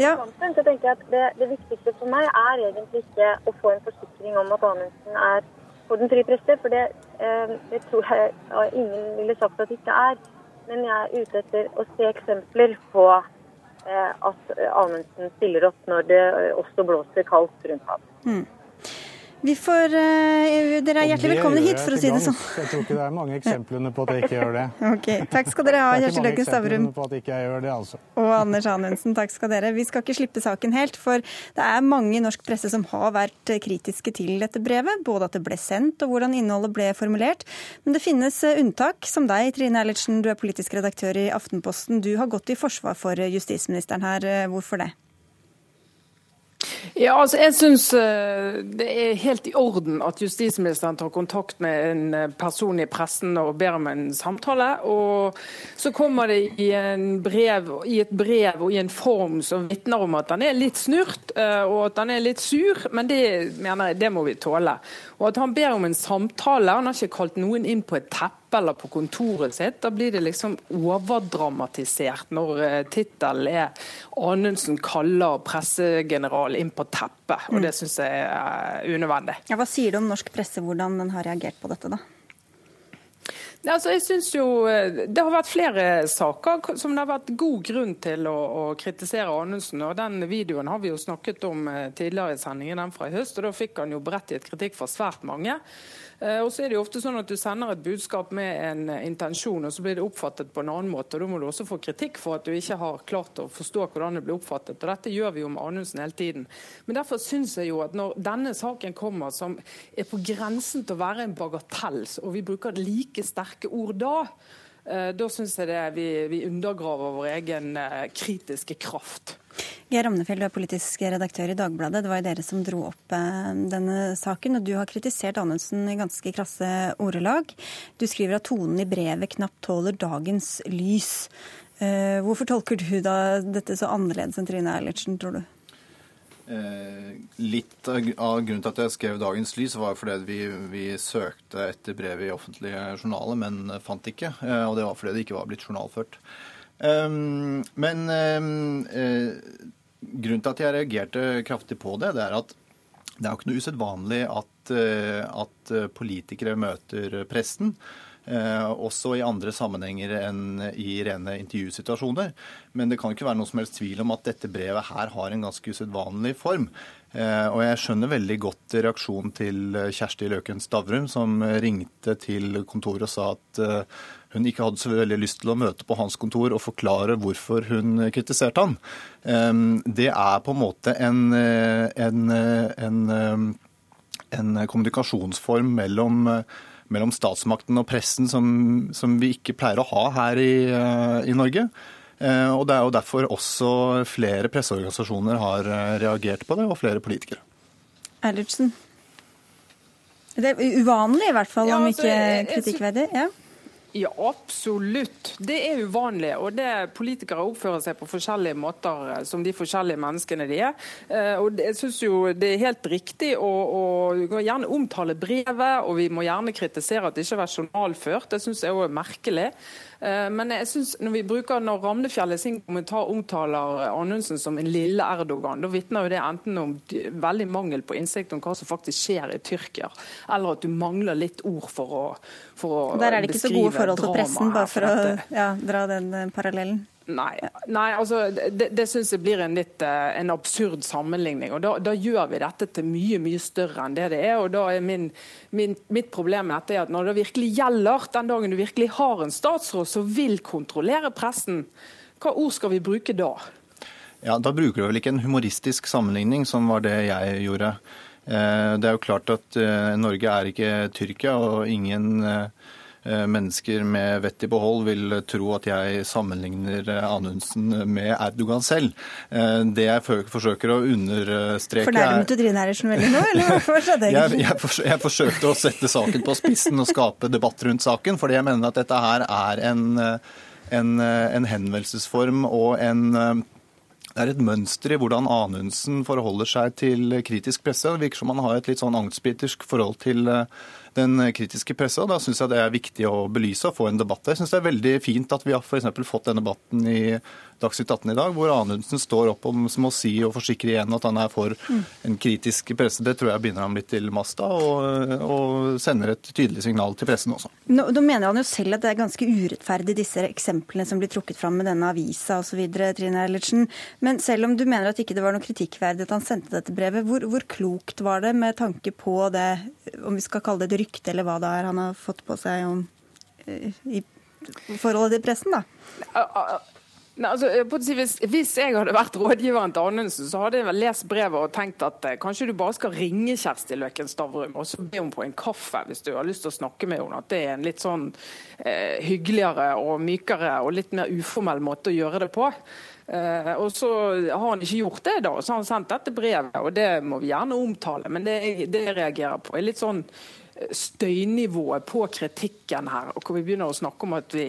ja. Så tenker jeg at det, det, viktigste for meg er egentlig ikke å få en forsikring om at Amundsen er for den frie presse, for det, eh, det tror jeg ingen ville sagt at det ikke er. Men jeg er ute etter å se eksempler på at Amundsen stiller opp når det også blåser kaldt rundt ham. Mm. Vi får, uh, dere er hjertelig velkomne hit, for å si det sånn. Jeg tror ikke det er mange eksemplene på at jeg ikke gjør det. Ok, Takk skal dere ha, Kjersti Løkken Stavrum. på at jeg ikke gjør det, altså. Og Anders Anundsen, takk skal dere. Vi skal ikke slippe saken helt, for det er mange i norsk presse som har vært kritiske til dette brevet. Både at det ble sendt og hvordan innholdet ble formulert. Men det finnes eh, unntak, som deg, Trine Eilertsen, du er politisk redaktør i Aftenposten. Du har gått i forsvar for justisministeren her. Hvorfor det? Ja, altså jeg synes eh, Det er helt i orden at justisministeren tar kontakt med en eh, person i pressen og ber om en samtale. og Så kommer det i, brev, i et brev og i en form som vitner om at han er litt snurt eh, og at han er litt sur, men det mener jeg, det må vi tåle. Og at han ber om en samtale. Han har ikke kalt noen inn på et teppe eller på kontoret sitt. Da blir det liksom overdramatisert når uh, tittelen er 'Anundsen kaller pressegeneral inn på teppet'. Og det mm. syns jeg er unødvendig. Ja, hva sier du om norsk presse, hvordan den har reagert på dette, da? Altså, jeg synes jo eh, Det har vært flere saker som det har vært god grunn til å, å kritisere Anundsen. og Den videoen har vi jo snakket om eh, tidligere i sendingen, den fra i høst. og Da fikk han jo berettiget kritikk fra svært mange. Eh, og så er det jo ofte sånn at Du sender et budskap med en eh, intensjon, og så blir det oppfattet på en annen måte. og Da må du også få kritikk for at du ikke har klart å forstå hvordan det blir oppfattet. og Dette gjør vi jo med Anundsen hele tiden. Men derfor syns jeg jo at når denne saken kommer, som er på grensen til å være en bagatell, og vi bruker like sterke ord da, da syns jeg det vi, vi undergraver vår egen kritiske kraft. Geir Amnefjell, du er politisk redaktør i Dagbladet. Det var jo dere som dro opp eh, denne saken. og Du har kritisert Anundsen i ganske krasse ordelag. Du skriver at tonen i brevet knapt tåler dagens lys. Eh, hvorfor tolker du da dette så annerledes enn Trine Eilertsen, tror du? Eh, litt av grunnen til at jeg skrev 'Dagens lys', var fordi vi, vi søkte etter brevet i offentlige journaler, men fant ikke. Eh, og det var fordi det ikke var blitt journalført. Um, men uh, grunnen til at jeg reagerte kraftig på det, det er at det er jo ikke noe usedvanlig at, at politikere møter pressen. Eh, også i andre sammenhenger enn i rene intervjusituasjoner. Men det kan ikke være noe som helst tvil om at dette brevet her har en ganske usedvanlig form. Eh, og jeg skjønner veldig godt reaksjonen til Kjersti Løken Stavrum, som ringte til kontoret og sa at eh, hun ikke hadde så veldig lyst til å møte på hans kontor og forklare hvorfor hun kritiserte han. Eh, det er på en måte en, en, en, en kommunikasjonsform mellom mellom statsmakten og pressen som, som, vi ikke pleier å ha her i, uh, i Norge. Uh, og Det er jo derfor også flere presseorganisasjoner har uh, reagert på det, og flere politikere. Eilertsen. Det er uvanlig i hvert fall, ja, om altså, ikke kritikkverdig? Ja. Ja, absolutt. Det er uvanlig. Og det Politikere oppfører seg på forskjellige måter eh, som de forskjellige menneskene de er. Eh, og Jeg synes jo det er helt riktig å, å gjerne omtale brevet, og vi må gjerne kritisere at det ikke var journalført. Det syns jeg òg er merkelig. Eh, men jeg synes når vi bruker, når Ramnefjell i sin kommentar omtaler Anundsen som en lille Erdogan, da vitner jo det enten om veldig mangel på innsikt om hva som faktisk skjer i Tyrkia, eller at du mangler litt ord for å, for å Der er det ikke så gode forhold til pressen, bare for å ja, dra den eh, parallellen? Nei, nei altså, det, det syns jeg blir en litt eh, en absurd sammenligning. og da, da, gjør vi dette til mye mye større enn det det er. og da er min, min, Mitt problem med dette er at når det virkelig gjelder, den dagen du virkelig har en statsråd som vil kontrollere pressen, hva ord skal vi bruke da? Ja, Da bruker du vel ikke en humoristisk sammenligning, som var det jeg gjorde. Eh, det er jo klart at Norge er ikke Tyrkia, og ingen Eh, mennesker med vett i behold vil tro at jeg sammenligner Anundsen med Erdogan selv. Eh, det jeg forsøker å understreke Fornærmet du Trine Eilertsen veldig nå, eller hvorfor skjedde det jeg, jeg, jeg, forsøkte å sette saken på spissen og skape debatt rundt saken, fordi jeg mener at dette her er en, en, en henvendelsesform og en det er et mønster i hvordan Anundsen forholder seg til kritisk presse. Det virker som han har et litt sånn angstbitersk forhold til den kritiske pressa. Da syns jeg det er viktig å belyse og få en debatt. Jeg syns det er veldig fint at vi har for fått den debatten i Dagsnytt 18 i dag, hvor Anundsen står opp om, som å si og forsikre igjen at han er for en kritisk presse. Det tror jeg binder ham litt til masta, og, og, sender et tydelig signal til pressen også. Nå, da mener han jo selv at det er ganske urettferdig, disse eksemplene som blir trukket fram med denne avisa osv., Trine Eilertsen. Men selv om du mener at ikke det var noe kritikkverdig at han sendte dette brevet, hvor, hvor klokt var det med tanke på det, om vi skal kalle det et rykte, eller hva det er han har fått på seg om, eh, i forholdet til pressen, da? Nei, altså, hvis, hvis, jeg hadde vært rådgiveren til Anundsen, så hadde jeg vel lest brevet og tenkt at eh, kanskje du bare skal ringe Kjersti Løken Stavrum og så be henne på en kaffe hvis du har lyst til å snakke med henne. At det er en litt sånn eh, hyggeligere og mykere og litt mer uformell måte å gjøre det på. Eh, og så har han ikke gjort det, da. Så har han sendt dette brevet, og det må vi gjerne omtale. Men det, det jeg reagerer på, er litt sånn støynivået på kritikken her, og hvor vi begynner å snakke om at vi,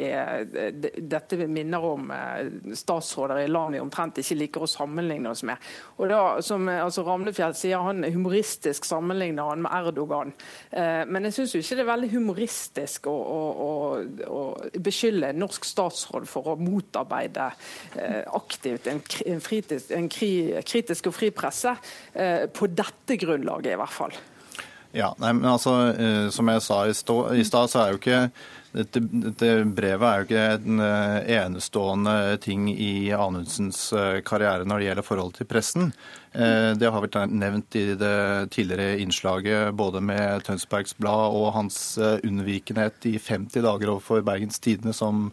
dette vi minner om eh, statsråder i land vi omtrent ikke liker å sammenligne oss med. Og da, som altså Ramnefjell sier, han humoristisk sammenligner han med Erdogan. Eh, men jeg syns ikke det er veldig humoristisk å, å, å, å beskylde en norsk statsråd for å motarbeide eh, aktivt en, en, fritisk, en kri, kritisk og fri presse, på dette grunnlaget i hvert fall. Ja, nei, men altså, eh, Som jeg sa i stad, så er jo ikke dette, dette, brevet er jo ikke en eh, enestående ting i Anundsens eh, karriere når det gjelder forholdet til pressen. Det har vært nevnt i det tidligere innslaget både med Tønsbergs Blad og hans unnvikenhet i 50 dager overfor Bergens Tidende som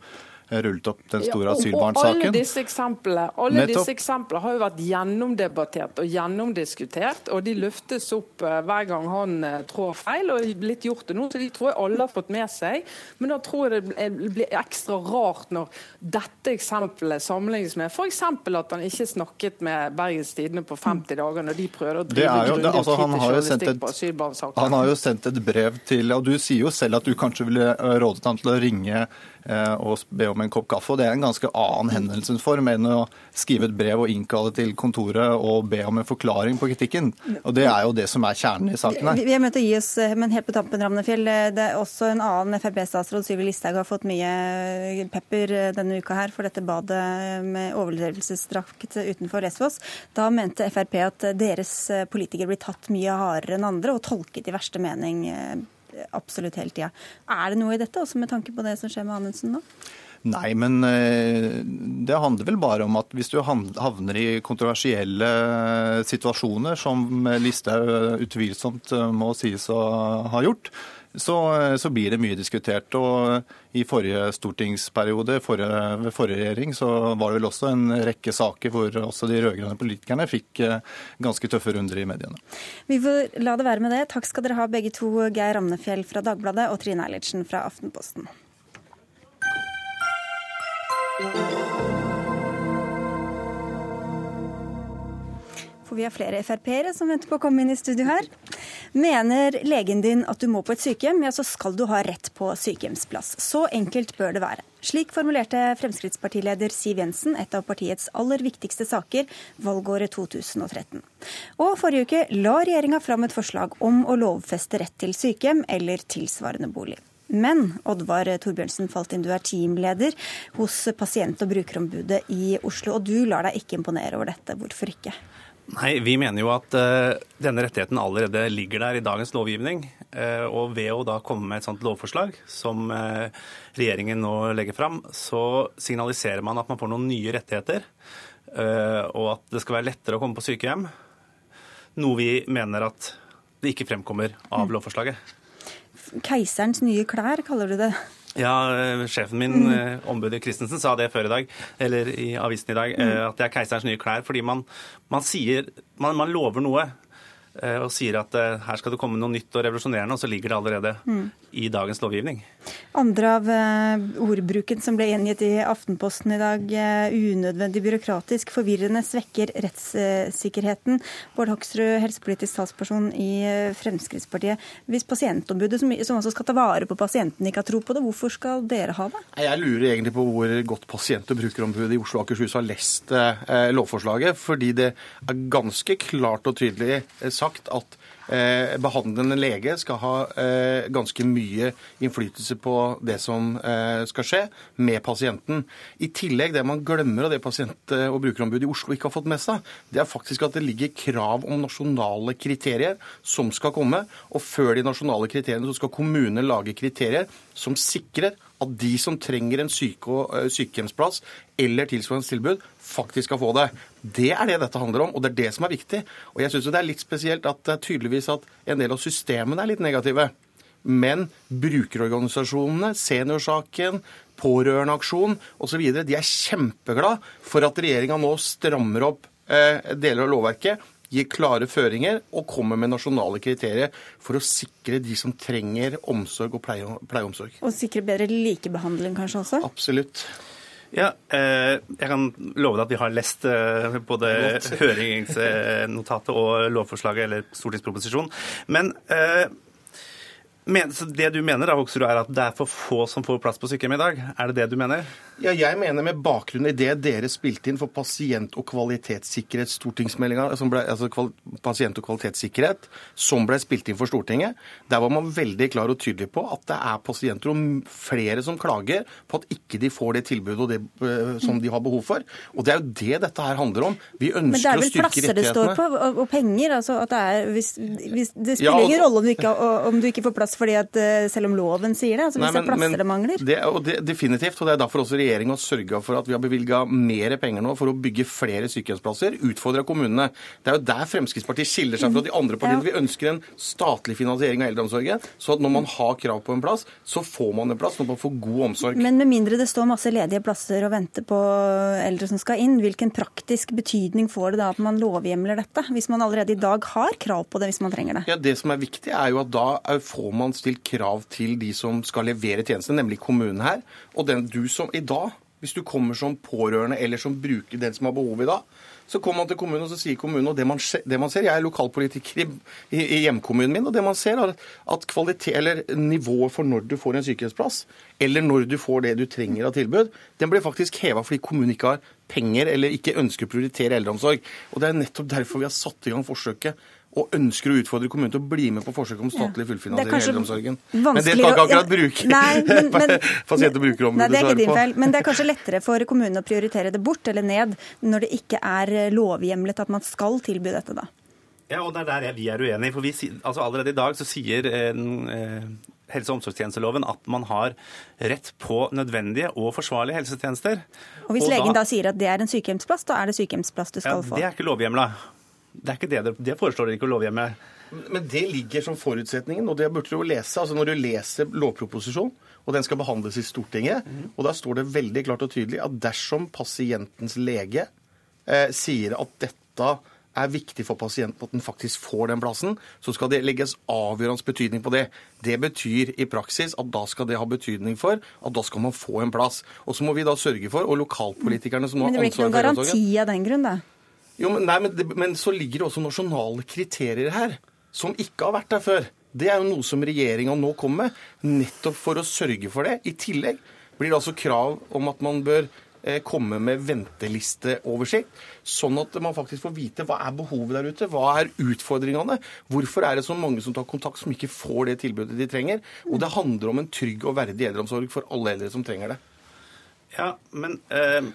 rullet opp den store ja, asylbarnsaken. Alle disse eksemplene alle disse eksemplene har jo vært gjennomdebattert og gjennomdiskutert. Og de løftes opp uh, hver gang han uh, trår feil, og litt gjort det nå. Så de tror jeg alle har fått med seg. Men da tror jeg det blir ekstra rart når dette eksempelet sammenlignes med f.eks. at han ikke snakket med Bergens Tidende på 50 dager når de prøvde å drive grundig altså, journalistikk på asylbarnsaken. Han har jo sendt et brev til, og du sier jo selv at du kanskje ville rådet ham til å ringe Eh, og be om en kopp kaffe. og Det er en ganske annen henvendelsesform enn å skrive et brev og innkalle til kontoret og be om en forklaring på kritikken. Og Det er jo det som er kjernen i saken her. Vi er nødt til å gi oss, men helt på tampen, Ramnefjell. Det er også en annen Frp-statsråd, Syvi Listhaug, har fått mye pepper denne uka her for dette badet med overlevelsesdrakt utenfor Esvås. Da mente Frp at deres politikere blir tatt mye hardere enn andre og tolket i verste mening absolutt hele tida. Er det noe i dette, også med tanke på det som skjer med Anundsen nå? Nei, men eh, det handler vel bare om at hvis du havner i kontroversielle situasjoner, som Listhaug utvilsomt eh, må sies å ha gjort, så, så, blir det mye diskutert. Og I forrige stortingsperiode, forrige, ved forrige regjering, så var det vel også en rekke saker hvor også de rød-grønne politikerne fikk eh, ganske tøffe runder i mediene. Vi får la det være med det. Takk skal dere ha begge to, Geir Ramnefjell fra Dagbladet og Trine Eilertsen fra Aftenposten. For vi har flere Frp-ere som venter på å komme inn i studio her. Mener legen din at du må på et sykehjem, ja, så skal du ha rett på sykehjemsplass. Så enkelt bør det være. Slik formulerte Fremskrittspartileder Siv Jensen et av partiets aller viktigste saker valgåret 2013. Og forrige uke la regjeringa fram et forslag om å lovfeste rett til sykehjem eller tilsvarende bolig. Men Oddvar Torbjørnsen Faltin, du er teamleder hos Pasient- og brukerombudet i Oslo, og du lar deg ikke imponere over dette. Hvorfor ikke? Nei, Vi mener jo at uh, denne rettigheten allerede ligger der i dagens lovgivning. Uh, og ved å da komme med et sånt lovforslag som uh, regjeringen nå legger fram, så signaliserer man at man får noen nye rettigheter. og at det skal være lettere å komme på sykehjem. Noe vi mener at det ikke fremkommer av mm. lovforslaget. Keiserens nye klær, kaller du det? Ja, eh, sjefen min, mm. Eh, ombudet Christensen, sa det før i dag, eller i avisen i dag, mm. at det er keiserens nye klær. Fordi man, man sier man, man lover noe. Eh, og sier at eh, her skal det komme noe nytt og revolusjonerende, og så ligger det allerede mm. i dagens lovgivning. Andre av eh, ordbruken som ble gjengitt i Aftenposten i dag, unødvendig byråkratisk, forvirrende, svekker rettssikkerheten. Bård Hoksrud, helsepolitisk talsperson i Fremskrittspartiet. Hvis pasientombudet, som, som også skal ta vare på pasienten, ikke har tro på det, hvorfor skal dere ha det? Jeg lurer egentlig på hvor godt pasient- og brukerombudet i Oslo og Akershus har lest lovforslaget, fordi det er ganske klart og tydelig sagt at eh, behandlende lege skal ha eh, ganske mye innflytelse på det som eh, skal skje med pasienten. I tillegg, det man glemmer, av det pasient- og brukerombudet i Oslo ikke har fått med seg, det er faktisk at det ligger krav om nasjonale kriterier som skal komme. Og før de nasjonale kriteriene så skal kommunene lage kriterier som sikrer at de som trenger en syke sykehjemsplass eller tilsvarende tilbud, faktisk skal få det. Det er det dette handler om, og det er det som er viktig. Og jeg syns det er litt spesielt at det er tydeligvis at en del av systemene er litt negative. Men brukerorganisasjonene, Seniorsaken, Pårørendeaksjonen osv. De er kjempeglad for at regjeringa nå strammer opp eh, deler av lovverket gir klare føringer og kommer med nasjonale kriterier for å sikre de som trenger omsorg og pleie, pleieomsorg. Og sikre bedre likebehandling kanskje også? Absolutt. Ja, eh, jeg kan love deg at vi har lest eh, både høringsnotatet og lovforslaget eller stortingsproposisjonen. Men eh, men, så det du mener da, Hoksrud, er at det er for få som får plass på sykehjem i dag? Er det det du mener? Ja, jeg mener med bakgrunn i det dere spilte inn for pasient- og kvalitetssikkerhet stortingsmeldinga, altså pasient- og kvalitetssikkerhet, som ble spilt inn for Stortinget, der var man veldig klar og tydelig på at det er pasienter og flere som klager på at ikke de får det tilbudet det, eh, som de har behov for. Og det er jo det dette her handler om. Vi ønsker å styrke rettighetene. Men det er vel plasser det står på, og, og penger? altså at det er, hvis, hvis, Det spiller ja, ingen rolle om du, ikke, om du ikke får plass fordi at eh, selv om loven sier det? altså Hvis Nei, men, det er plasser det mangler? Det, og det, definitivt. og Det er derfor også regjeringa har sørga for at vi har bevilga mer penger nå for å bygge flere sykehjemsplasser. Utfordra kommunene. Det er jo der Fremskrittspartiet skiller seg fra de andre partiene. Vi ønsker en statlig finansiering av eldreomsorgen. Så at når man har krav på en plass, så får man en plass når man får god omsorg. Men med mindre det står masse ledige plasser og venter på eldre som skal inn, hvilken praktisk betydning får det da at man lovhjemler dette? Hvis man allerede i dag har krav på det hvis man trenger det? Ja, Det som er viktig, er jo at da får man stilt krav til de som skal levere tjenestene, nemlig kommunen her. Og den du som i dag, hvis du kommer som pårørende eller som bruker den som har behov i dag, så kommer man til kommunen og så sier kommunen, og det man, det man ser Jeg er lokalpolitiker i, i, hjemkommunen min, og det man ser er at kvalitet, eller nivået for når du får en sykehjemsplass, eller når du får det du trenger av tilbud, den blir faktisk heva fordi kommunen ikke har penger eller ikke ønsker å prioritere eldreomsorg. Og Det er nettopp derfor vi har satt i gang forsøket og ønsker å utfordre kommunen til å bli med på forsøk om statlig fullfinansiering i eldreomsorgen. Men det skal ikke akkurat bruke nei, men, men, pasient- og brukerombudet svare på. Feil, men det er kanskje lettere for kommunen å prioritere det bort eller ned når det ikke er lovhjemlet at man skal tilby dette, da? Ja, og det er der vi er uenige. For vi, altså allerede i dag så sier eh, helse- og omsorgstjenesteloven at man har rett på nødvendige og forsvarlige helsetjenester. Og Hvis og legen da, da, sier at det er en sykehjemsplass, da er det sykehjemsplass du skal ja, få? Det er ikke lovhjemla. Det er ikke det, det foreslår dere ikke å lovhjemme. Men det ligger som forutsetningen, og det burde du jo lese. altså Når du leser lovproposisjonen, og den skal behandles i Stortinget, mm. og der står det veldig klart og tydelig at dersom pasientens lege eh, sier at dette er viktig for pasienten at den faktisk får den plassen, så skal det legges avgjørende betydning på det. Det betyr i praksis at da skal det ha betydning for at da skal man få en plass. Og så må vi da sørge for, og lokalpolitikerne som har ansvaret for Men det blir ikke noen garanti av den grunn, da? Jo, men, nei, men, men, så ligger det også nasjonale kriterier her, som ikke har vært der før. Det er jo noe som regjeringa nå kommer med, nettopp for å sørge for det. I tillegg blir det altså krav om at man bør eh, komme med ventelisteoversikt, sånn at man faktisk får vite hva er behovet der ute, hva er utfordringene, hvorfor er det så mange som tar kontakt som ikke får det tilbudet de trenger. Og det handler om en trygg og verdig eldreomsorg for alle eldre som trenger det. Ja, men... Eh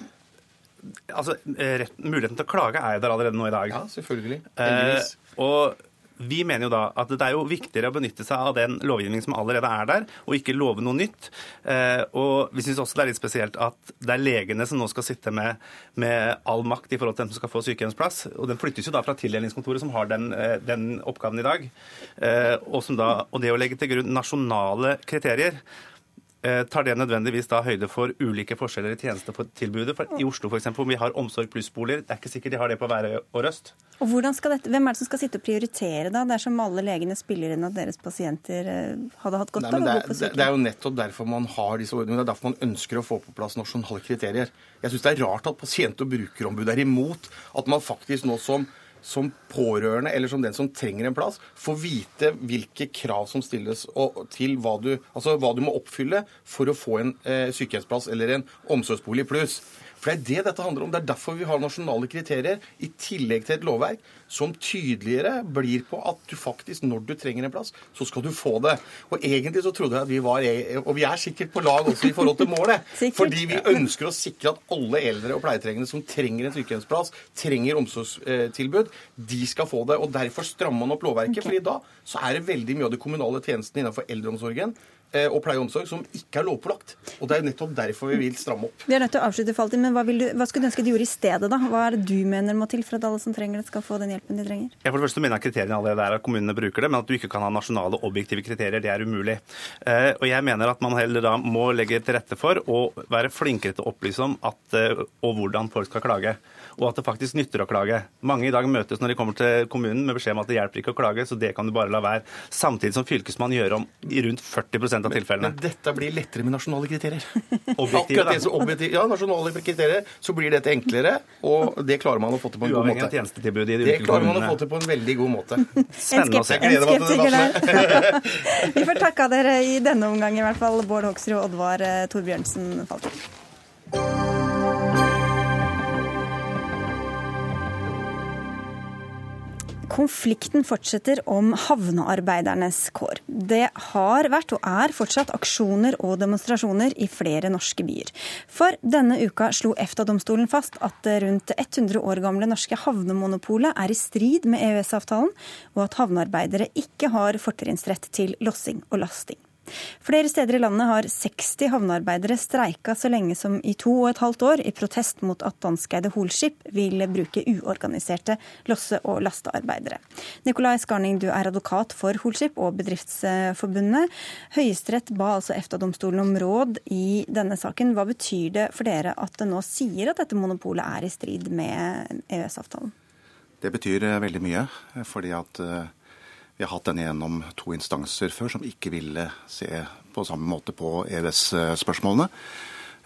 altså, rett, Muligheten til å klage er jo der allerede nå i dag. Ja, selvfølgelig. Eh, og vi mener jo da at det er jo viktigere å benytte seg av den lovgivningen som allerede er der, og ikke love noe nytt. Eh, og vi syns også det er litt spesielt at det er legene som nå skal sitte med, med, all makt i forhold til hvem som skal få sykehjemsplass. Og den flyttes jo da fra tildelingskontoret, som har den, eh, den oppgaven i dag. Eh, og, da, og det å legge til grunn nasjonale kriterier Eh, tar det nødvendigvis da høyde for ulike forskjeller i tjenestetilbudet? For I Oslo for eksempel, hvor vi har Omsorg pluss-boliger, det er ikke sikkert de har det på Værøy og Røst. Og dette, Hvem er det som skal sitte og prioritere da, dersom alle legene spiller inn at deres pasienter eh, hadde hatt godt av å gå på sykehjem? Det er jo nettopp derfor man har disse ordningene. Det er derfor man ønsker å få på plass nasjonale kriterier. Jeg syns det er rart at pasient- og brukerombudet er imot at man faktisk nå som som pårørende eller som den som trenger en plass, får vite hvilke krav som stilles til hva du, altså hva du må oppfylle for å få en eh, sykehjemsplass eller en omsorgsbolig pluss. For det er det dette handler om. Det er derfor vi har nasjonale kriterier i tillegg til et lovverk som tydeligere blir på at du faktisk, når du trenger en plass, så skal du få det. Og egentlig så trodde jeg at vi var Og vi er sikkert på lag også i forhold til målet. fordi vi ønsker å sikre at alle eldre og pleietrengende som trenger en sykehjemsplass, trenger omsorgstilbud, de skal få det. Og derfor strammer man opp lovverket. Okay. fordi da så er det veldig mye av de kommunale tjenestene innenfor eldreomsorgen og pleie og omsorg som ikke er lovpålagt. Og Det er nettopp derfor vi vil stramme opp. Vi er nødt til å avslutte, Faltin, men hva, vil du, hva skulle du ønske de gjorde i stedet? da? Hva er det du mener må til for at alle som trenger det, skal få den hjelpen de trenger? Ja, for det første mener jeg Kriteriene allerede er at kommunene bruker det, men at du ikke kan ha nasjonale objektive kriterier, det er umulig. Eh, og jeg mener at man heller da må legge til rette for å være flinkere til å opplyse om at, eh, og hvordan folk skal klage og at det faktisk nytter å klage. Mange i dag møtes når de kommer til kommunen med beskjed om at det hjelper ikke å klage, så det kan du bare la være. Samtidig som Fylkesmannen gjør om i rundt 40 av tilfellene. Men dette blir lettere med nasjonale kriterier. Objektive, Akkurat det som objektiv, ja, nasjonale kriterier, så blir dette enklere, og det klarer man å få til på en god Uavhengig av måte. tjenestetilbudet i de Det klarer man å få til på en veldig god måte. Spennende å se. En Jeg gleder meg til skeptiker debatten. der. Vi får takke dere i denne omgang, i hvert fall Bård Hoksrud og Oddvar eh, Torbjørnsen Faltin. Konflikten fortsetter om havnearbeidernes kår. Det har vært og er fortsatt aksjoner og demonstrasjoner i flere norske byer. For denne uka slo EFTA-domstolen fast at det rundt 100 år gamle norske havnemonopolet er i strid med EØS-avtalen, og at havnearbeidere ikke har fortrinnsrett til lossing og lasting. Flere steder i landet har 60 havnearbeidere streika så lenge som i to og et halvt år i protest mot at danskeide Holskip vil bruke uorganiserte losse- og lastearbeidere. Nikolai Skarning, du er advokat for Holskip og Bedriftsforbundet. Høyesterett ba altså EFTA-domstolen om råd i denne saken. Hva betyr det for dere at det nå sier at dette monopolet er i strid med EØS-avtalen? Det betyr eh, veldig mye, eh, fordi at eh, vi har hatt denne gjennom to instanser før som ikke ville se på samme måte på EØS-spørsmålene.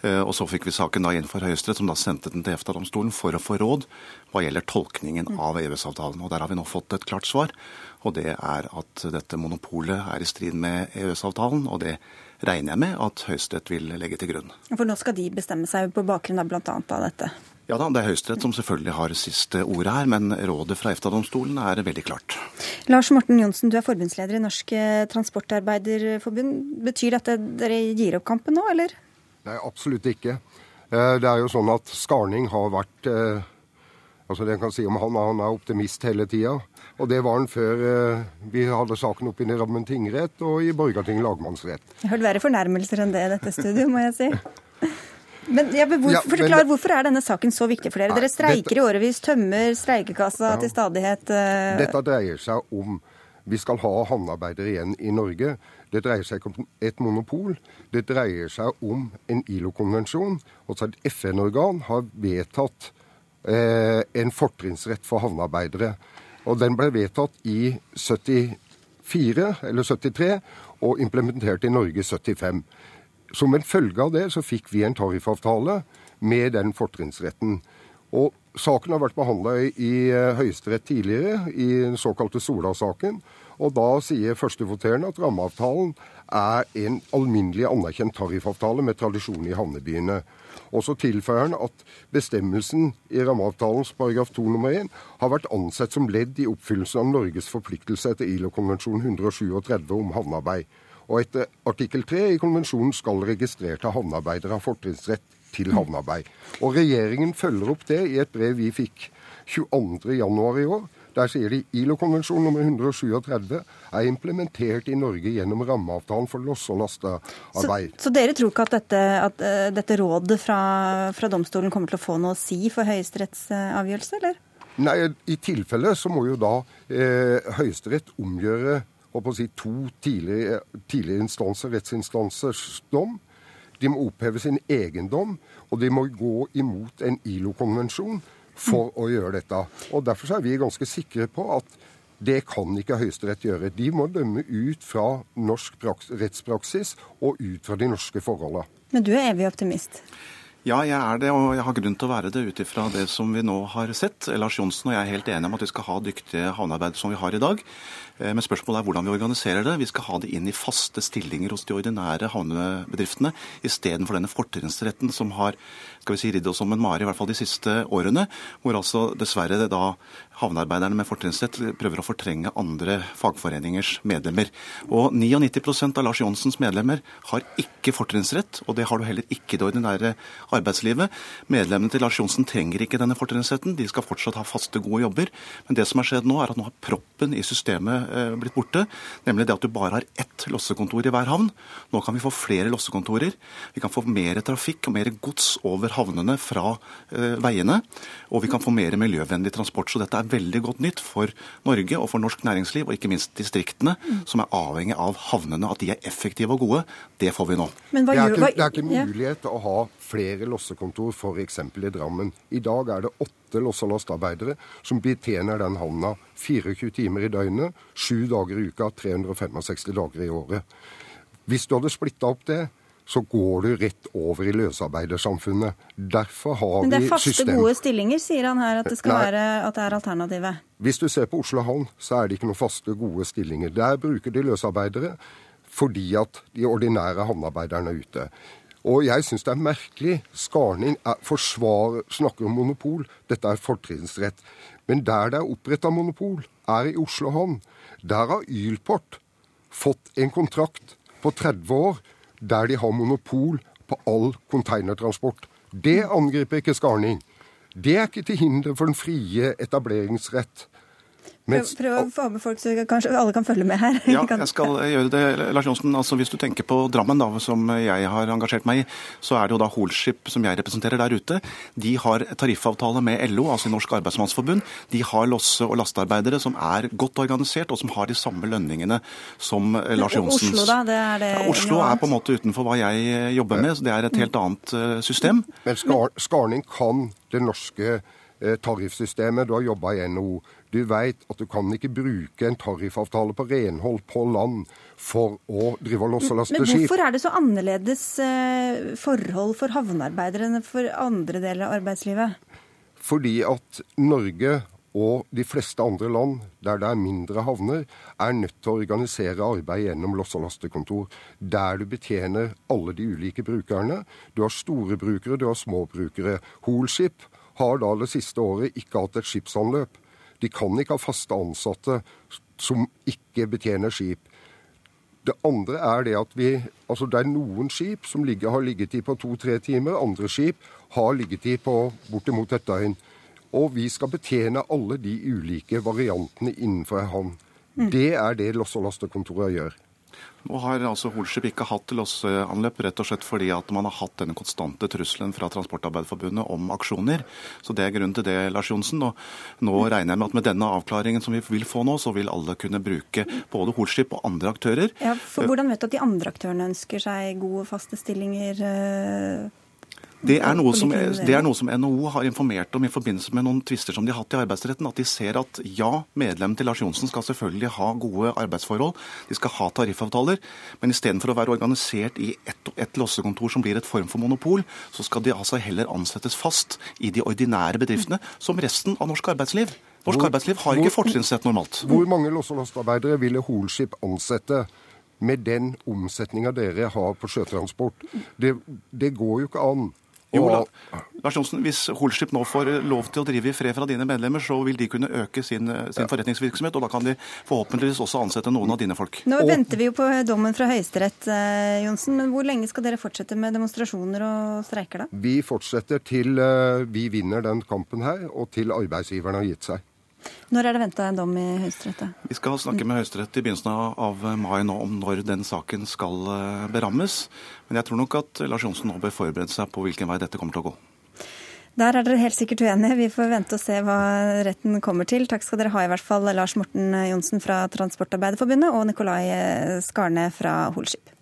Eh, Og så fikk vi saken da inn for Høyesterett, som da sendte den til EFTA-domstolen for å få råd hva gjelder tolkningen av EØS-avtalen. Og Der har vi nå fått et klart svar, og det er at dette monopolet er i strid med EØS-avtalen. Og det regner jeg med at Høyesterett vil legge til grunn. For nå skal de bestemme seg på bakgrunn av bl.a. dette. Ja da, det er Høyesterett som selvfølgelig har siste ordet her, men rådet fra EFTA-domstolen er veldig klart. Lars Morten Johnsen, du er forbundsleder i Norsk Transportarbeiderforbund. Betyr dette dere gir opp kampen nå, eller? Nei, absolutt ikke. Eh, Det er jo sånn at Skarning har vært eh, altså det jeg kan si om Han han er optimist hele tida. Og det var han før eh, vi hadde saken oppe i Rammen tingrett og i Borgarting lagmannsrett. Jeg har hørt verre fornærmelser enn det i dette studio, må jeg si. Men, ja, men hvor, Ja, men forklar, hvorfor er denne saken så viktig for dere? Dere streiker dette- i årevis, tømmer streikekassa Ja. til stadighet. Uh... Dette dreier seg om vi skal ha havnearbeidere igjen i Norge. Det dreier seg ikke om et monopol. Det dreier seg om en ILO-konvensjon. Altså et FN-organ har vedtatt eh, en fortrinnsrett for havnearbeidere. Og den ble vedtatt i 74 eller 73 og implementert i Norge i 75. Som en følge av det så fikk vi en tariffavtale med den fortrinnsretten. Og Saken har vært behandla i, eh, Høyesterett tidligere, i den såkalte Sola-saken. Og da sier førstevoterende at rammeavtalen er en alminnelig anerkjent tariffavtale med tradisjon i havnebyene. Og så tilføyer han at bestemmelsen i rammeavtalens paragraf 2 nummer 1 har vært ansett som ledd i oppfyllelsen av Norges forpliktelse etter ILO-konvensjon 137 om havnearbeid. Og etter artikkel 3 i konvensjonen skal registrerte havnearbeidere ha fortrinnsrett til havnearbeid. Og regjeringen følger opp det i et brev vi fikk 22.1 i år. Der sier de ILO-konvensjon nummer 137 er implementert i Norge gjennom rammeavtalen for losse- og så, lastearbeid. så dere tror ikke at dette, at, uh, dette rådet fra, fra domstolen kommer til å få noe å si for Høyesteretts uh, avgjørelse, eller? Nei, I tilfelle så må jo da eh, Høyesterett omgjøre håper å si, to tidligere, tidligere instanser, rettsinstansers dom. De må oppheve sin egen dom, og de må gå imot en ILO-konvensjon for å gjøre dette. Og Derfor er vi ganske sikre på at det kan ikke Høyesterett gjøre. De må dømme ut fra norsk praks rettspraksis og ut fra de norske forholdene. Men du er evig optimist. Ja, jeg er det, og jeg har grunn til å være det ut ifra det som vi nå har sett. Lars Johnsen og jeg er helt enige om at vi skal ha dyktige havnearbeidere som vi har i dag. Eh, Men spørsmålet er hvordan vi organiserer det. Vi skal ha det inn i faste stillinger hos de ordinære havnebedriftene, istedenfor denne fortrinnsretten som har skal vi si, ridd oss som en mare, i hvert fall de siste årene. Hvor altså dessverre da havnearbeiderne med fortrinnsrett prøver å fortrenge andre fagforeningers medlemmer. Og 99% av Lars Johnsens medlemmer har ikke fortrinnsrett, og det har du heller ikke i det ordinære arbeidslivet. Medlemmene til Lars Johnsen trenger ikke denne fortrinnsretten. De skal fortsatt ha faste, gode jobber. Men det som har skjedd nå, er at nå har proppen i systemet eh, blitt borte. Nemlig det at du bare har ett lossekontor i hver havn. Nå kan vi få flere lossekontorer. Vi kan få mer trafikk og mer gods over havnene fra eh, veiene. Og vi kan få mer miljøvennlig transport. Så dette er veldig godt nytt for Norge og for norsk næringsliv, og ikke minst distriktene, som er avhengig av havnene. At de er effektive og gode, det får vi nå. det, er ikke, det er ikke mulighet til å ha flere lossekontor f.eks. i Drammen. I dag er det åtte loss- og lastearbeidere som betjener den havna 24 timer i døgnet, sju dager i uka, 365 dager i året. Hvis du hadde splitta opp det, så går du rett over i løsarbeidersamfunnet. Derfor har vi system... Men det er faste, system. gode stillinger, sier han her, at det, skal være, at det er alternativet. Hvis du ser på Oslo havn, så er det ikke noen faste, gode stillinger. Der bruker de løsarbeidere fordi at de ordinære havnearbeiderne er ute. Og jeg syns det er merkelig. Skarning er, forsvar, snakker om monopol. Dette er fortrinnsrett. Men der det er oppretta monopol, er i Oslo havn. Der har Ylport fått en kontrakt på 30 år der de har monopol på all containertransport. Det angriper ikke Skarning. Det er ikke til hinder for den frie etableringsrett. Prøv, prøv, å få med folk så kanskje alle kan følge med her. Ja, jeg skal gjøre det. Lars Johnsen, altså Hvis du tenker på Drammen, da, som jeg har engasjert meg i, så er det jo da Holskip, som jeg representerer der ute. De har tariffavtale med LO, altså Norsk Arbeidsmannsforbund. De har losse- og lastearbeidere som er godt organisert, og som har de samme lønningene som Lars Johnsens. Oslo, da? Det er det ja, Oslo er på en måte utenfor hva jeg jobber med, så det er et helt annet system. Men Skarning kan det norske tariffsystemet. Du har jobba i NHO. Du vet at du kan ikke bruke en tariffavtale på renhold på land for å drive loss og laste skip. Men hvorfor er det så annerledes forhold for havnearbeidere enn for andre deler av arbeidslivet? Fordi at Norge og de fleste andre land der det er mindre havner, er nødt til å organisere arbeid gjennom loss- og lastekontor. Der du betjener alle de ulike brukerne. Du har store brukere, du har små brukere. Holskip har da det siste året ikke hatt et skipsanløp. De kan ikke ha faste ansatte som ikke betjener skip. Det andre er det at vi Altså det er noen skip som ligger, har liggetid på to-tre timer. Andre skip har liggetid på bortimot et døgn. Og vi skal betjene alle de ulike variantene innenfor en havn. Mm. Det er det Loss- og lastekontoret gjør. Nå har altså Holskip ikke hatt losseanløp rett og slett fordi at man har hatt denne konstante trusselen fra Transportarbeiderforbundet om aksjoner. Så det er grunnen til det, Lars Johnsen. Og nå regner jeg med at med denne avklaringen som vi vil få nå, så vil alle kunne bruke både Holskip og andre aktører. Ja, for Hvordan vet du at de andre aktørene ønsker seg gode, faste stillinger? Det er, som, det er, noe som, NHO har informert om i forbindelse med noen tvister som de har hatt i arbeidsretten. At de ser at ja, medlem til Lars Johnsen skal selvfølgelig ha gode arbeidsforhold. De skal ha tariffavtaler. Men istedenfor å være organisert i ett et lossekontor som blir et form for monopol, så skal de altså heller ansettes fast i de ordinære bedriftene som resten av norsk arbeidsliv. Norsk hvor, arbeidsliv har ikke fortrinnsrett normalt. Hvor mange loss- og lastearbeidere ville Holskip ansette? Med den omsetninga dere har på sjøtransport. Det, det går jo ikke an. Jo, Lars Johnsen, Hvis Holship nå får lov til å drive i fred fra dine medlemmer, så vil de kunne øke sin, sin forretningsvirksomhet, og da kan de forhåpentligvis også ansette noen av dine folk. Nå venter vi jo på dommen fra Høyesterett, eh, Johnsen, men hvor lenge skal dere fortsette med demonstrasjoner og streiker da? Vi fortsetter til eh, vi vinner den kampen her, og til arbeidsgiverne har gitt seg. Når er det venta en dom i Høyesterett? Vi skal snakke med Høyesterett i begynnelsen av mai nå om når den saken skal eh, berammes. Men jeg tror nok at Lars Johnsen nå bør forberede seg på hvilken vei dette kommer til å gå. Der er dere helt sikkert uenige. Vi får vente og se hva retten kommer til. Takk skal dere ha i hvert fall, Lars Morten Johnsen fra Transportarbeiderforbundet og Nikolai Skarne fra Holskip.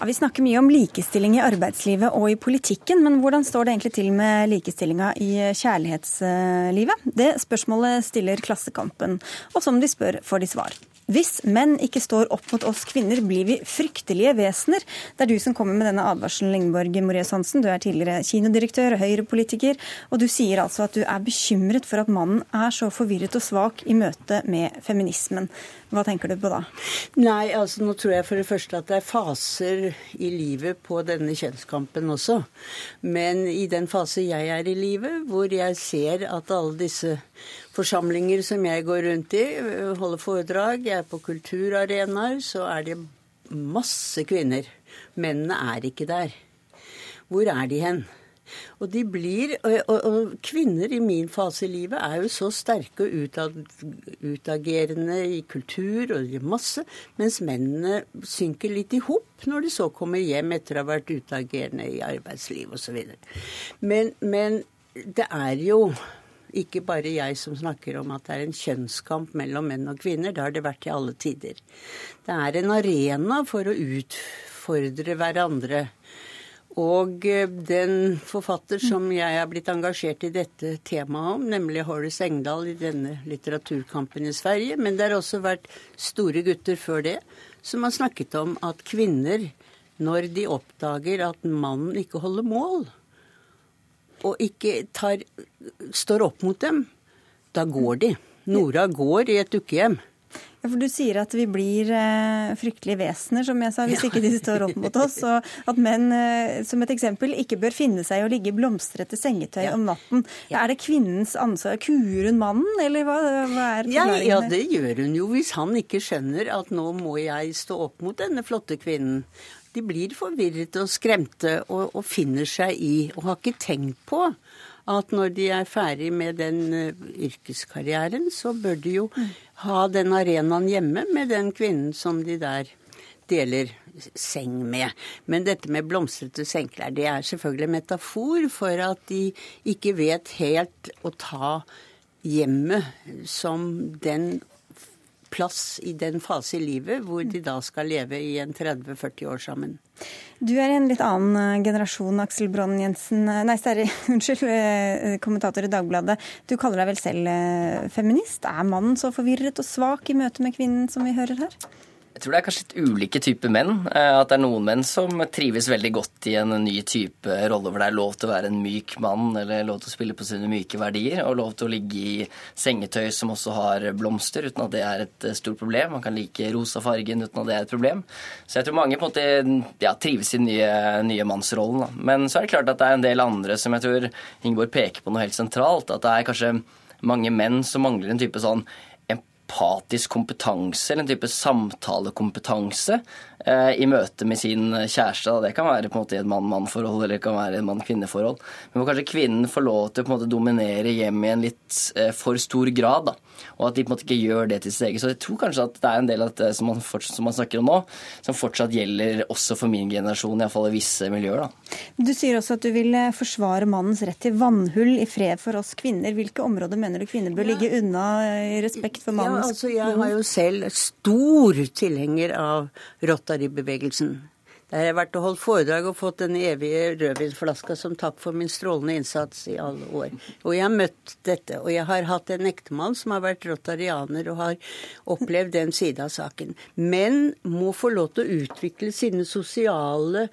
Ja, Vi snakker mye om likestilling i arbeidslivet og i politikken, men hvordan står det egentlig til med likestillinga i kjærlighetslivet? Det spørsmålet stiller Klassekampen, og som de spør, får de svar. Hvis menn ikke står opp mot oss kvinner, blir vi fryktelige vesener. Det er du som kommer med denne advarselen, Ingeborg Moreus Hansen. Du er tidligere kinodirektør og Høyre-politiker, og du sier altså at du er bekymret for at mannen er så forvirret og svak i møte med feminismen. Hva tenker du på da? Nei, altså nå tror jeg for det første at det er faser i livet på denne kjønnskampen også. Men i den fase jeg er i livet, hvor jeg ser at alle disse forsamlinger som jeg går rundt i, holder foredrag, jeg er på kulturarenaer, så er det masse kvinner. Mennene er ikke der. Hvor er de hen? Og de blir, og, og, kvinner i min fase i livet er jo så sterke og utad, utagerende i kultur og i masse, mens mennene synker litt i hop når de så kommer hjem etter å ha vært utagerende i arbeidsliv osv. Men, men det er jo ikke bare jeg som snakker om at det er en kjønnskamp mellom menn og kvinner. Det har det vært i alle tider. Det er en arena for å utfordre hverandre og eh, den forfatter som jeg er blitt engasjert i dette temaet om, nemlig Horace Engdahl i denne litteraturkampen i Sverige, men det har også vært store gutter før det som har snakket om at kvinner, når de oppdager at mannen ikke holder mål, og ikke tar, står opp mot dem, da går de. Nora går i et dukkehjem. Ja, for Du sier at vi blir eh, fryktelige vesener, som jeg sa, hvis ja. ikke de står opp mot oss. Og at menn, eh, som et eksempel, ikke bør finne seg i å ligge i blomstrete sengetøy ja. om natten. Ja. Er det kvinnens ansvar? Kuer hun mannen, eller hva, hva er forklaringen? Ja, det gjør hun jo, hvis han ikke skjønner at nå må jeg stå opp mot denne flotte kvinnen. De blir forvirret og skremte og, og finner seg i, og har ikke tenkt på at når de er ferdig med den uh, yrkeskarrieren, så bør de jo ha den arenaen hjemme med den kvinnen som de der deler seng med. Men dette med blomstrete sengklær, det er selvfølgelig en metafor for at de ikke vet helt å ta hjemmet som den plass i den fase i livet hvor de da skal leve i en 30-40 år sammen. Du er i en litt annen eh, generasjon, Aksel Brann Jensen. Eh, nei, Sterri, unnskyld, eh, kommentator i Dagbladet. Du kaller deg vel selv feminist. Er mannen så forvirret og svak i møte med kvinnen som vi hører her? Jeg tror det er kanskje litt ulike typer menn. Eh, at det er noen menn som trives veldig godt i en ny type rolle hvor det er lov til å være en myk mann, eller lov til å spille på sine myke verdier, og lov til å ligge i sengetøy som også har blomster, uten at det er et eh, stort problem. Man kan like rosa fargen uten at det er et problem. Så jeg tror mange på en måte ja, trives i den nye, nye mannsrollen. Da. Men så er det klart at det er en del andre som jeg tror Ingeborg peker på noe helt sentralt. At det er kanskje mange menn som mangler en type sånn empatisk kompetanse, eller en type samtalekompetanse, i møte med sin kjæreste. Det kan være på en måte i et mann-mann-forhold eller det kan være i et mann-kvinne-forhold. Men hvor kanskje kvinnen får lov til å på en måte dominere hjemmet i en litt eh, for stor grad. da. Og at de på en måte ikke gjør det til sitt eget. Så jeg tror kanskje at det er en del av det som man, fortsatt, som man snakker om nå, som fortsatt gjelder også for min generasjon, iallfall i visse miljøer. da. Du sier også at du vil eh, forsvare mannens rett til vannhull i fred for oss kvinner. Hvilke områder mener du kvinner bør ligge unna i respekt for mannens ja, altså Jeg har jo selv stor tilhenger av rotta Rotary-bevegelsen. Der har jeg vært og holdt foredrag og fått den evige rødvinsflaska som takk for min strålende innsats i alle år. Og jeg har møtt dette. Og jeg har hatt en ektemann som har vært rotarianer og har opplevd den sida av saken. Men må få lov til å utvikle sine sosiale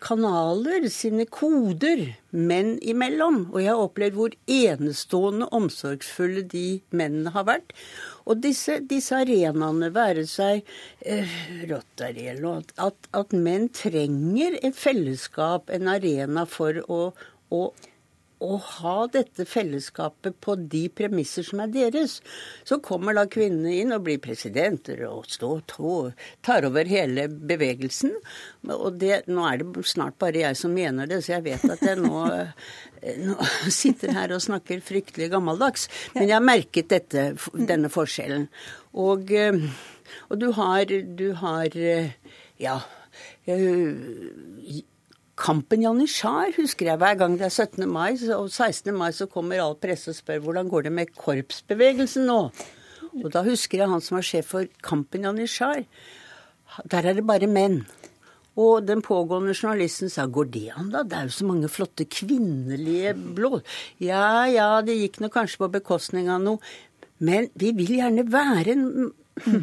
kanaler, sine koder, menn imellom. Og jeg har opplevd hvor enestående omsorgsfulle de mennene har vært. Og disse, disse arenaene, være seg eh, Rotary eller noe, at, at menn trenger et fellesskap, en arena for å, å å ha dette fellesskapet på de premisser som er deres. Så kommer da kvinnene inn og blir presidenter og står, tar over hele bevegelsen. Og det, nå er det snart bare jeg som mener det, så jeg vet at jeg nå nå sitter her og snakker fryktelig gammeldags, men jeg har merket dette, denne forskjellen. Og, eh, og du har, du har eh, ja Kampen Janitsjar husker jeg hver gang det er 17. mai. Og 16. mai så kommer all presse og spør hvordan går det med korpsbevegelsen nå. Og da husker jeg han som var sjef for Kampen Janitsjar. Der er det bare menn. Og den pågående journalisten sa går det an, da? Det er jo så mange flotte kvinnelige blå... Ja ja, det gikk nå kanskje på bekostning av noe. Men vi vil gjerne være en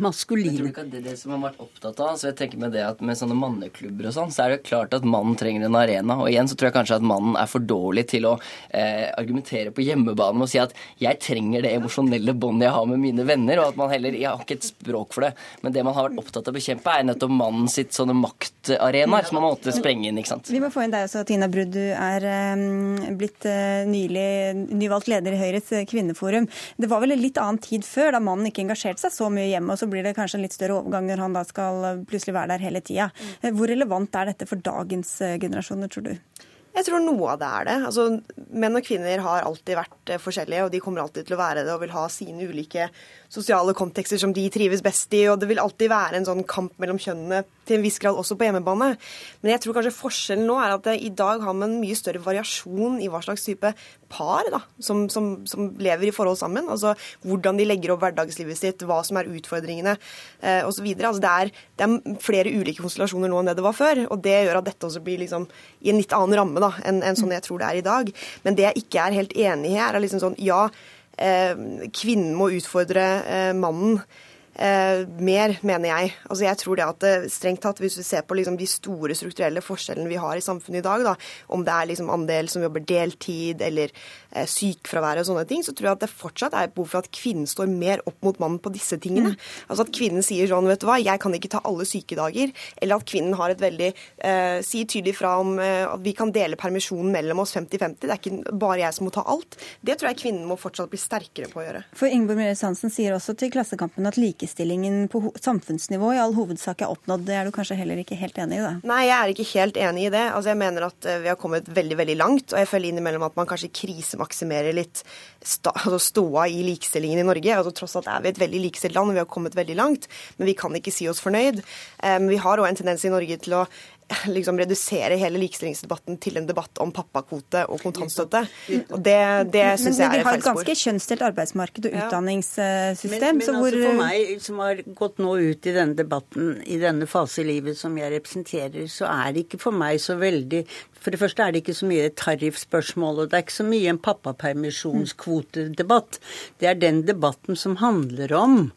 maskuline. Jeg tror ikke at det er det som har vært opptatt av. så jeg tenker Med det at med sånne manneklubber og sånn, så er det klart at mannen trenger en arena. Og igjen så tror jeg kanskje at mannen er for dårlig til å eh, argumentere på hjemmebane med å si at jeg trenger det emosjonelle båndet jeg har med mine venner, og at man heller Jeg har ikke et språk for det. Men det man har vært opptatt av å bekjempe, er nettopp mannen sitt sånne maktarenaer som man måtte sprenge inn, ikke sant. Vi må få inn deg også, Tina Brudd. Du er um, blitt uh, nylig nyvalgt leder i Høyres kvinneforum. Det var vel en litt annen tid før, da mannen ikke engasjerte seg så mye hjemme, og så blir det kanskje en litt større overgang når han da skal plutselig være der hele tida. Hvor relevant er dette for dagens generasjoner, tror du? Jeg tror noe av det er det. Altså, menn og kvinner har alltid vært forskjellige, og de kommer alltid til å være det og vil ha sine ulike sosiale kontekster som de trives best i. Og det vil alltid være en sånn kamp mellom kjønnene til en viss grad også på hjemmebane. Men jeg tror kanskje forskjellen nå er at det, i dag har man mye større variasjon i hva slags type par da, som, som, som lever i forhold sammen. Altså hvordan de legger opp hverdagslivet sitt, hva som er utfordringene eh, osv. Altså, det, er, det er flere ulike konstellasjoner nå enn det det var før. Og det gjør at dette også blir liksom i en litt annen ramme da, enn, en sånn jeg tror det er i dag. Men det jeg ikke er helt enig i her, er liksom sånn ja, Eh, kvinnen må utfordre eh, mannen. Eh, mer, mener jeg. Altså jeg tror det at det, strengt tatt, Hvis vi ser på liksom de store strukturelle forskjellene vi har i samfunnet i dag, da, om det er liksom andel som jobber deltid eller eh, sykefravær og sånne ting, så tror jeg at det fortsatt er behov for at kvinnen står mer opp mot mannen på disse tingene. Mm. Altså At kvinnen sier sånn, vet du hva, jeg kan ikke ta alle sykedager. Eller at kvinnen har et veldig eh, sier tydelig fra om eh, at vi kan dele permisjonen mellom oss 50-50. Det er ikke bare jeg som må ta alt. Det tror jeg kvinnen må fortsatt bli sterkere på å gjøre. For Ingeborg Mjøs Hansen sier også til Klassekampen at like likestillingen på samfunnsnivå i all hovedsak er oppnådd. Det er du kanskje heller ikke helt enig i? det? Nei, jeg er ikke helt enig i det. Altså, Jeg mener at eh, vi har kommet veldig veldig langt. Og jeg føler innimellom at man kanskje krisemaksimerer litt altså ståa i likestillingen i Norge. Altså, tross alt er vi et veldig likestilt land, og vi har kommet veldig langt. Men vi kan ikke si oss fornøyd. Men um, vi har òg en tendens i Norge til å liksom redusere hele likestillingsdebatten til en debatt om pappakvote og kontantstøtte. Og det, det syns jeg er et feilspor. Men vi har et ganske kjønnsdelt arbeidsmarked og utdanningssystem. Men, men hvor... altså for meg som har gått nå ut i denne debatten, i denne fase i livet som jeg representerer, så er det ikke for meg så veldig For det første er det ikke så mye tariffspørsmål, og det er ikke så mye en pappapermisjonskvotedebatt. Det er den debatten som handler om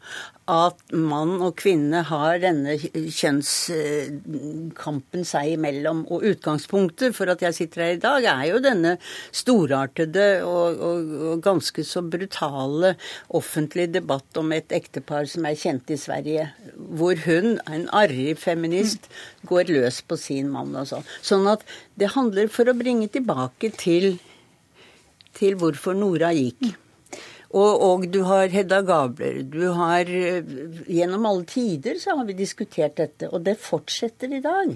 at mann og kvinne har denne kjønnskampen seg imellom. Og utgangspunktet for at jeg sitter her i dag, er jo denne storartede og, og, og ganske så brutale offentlige debatt om et ektepar som er kjent i Sverige, hvor hun, en arrig feminist, går løs på sin mann og sånn. Sånn at det handler for å bringe tilbake til, til hvorfor Nora gikk. Og, og, du har Hedda Gabler. Du har Gjennom alle tider så har vi diskutert dette, og det fortsetter i dag.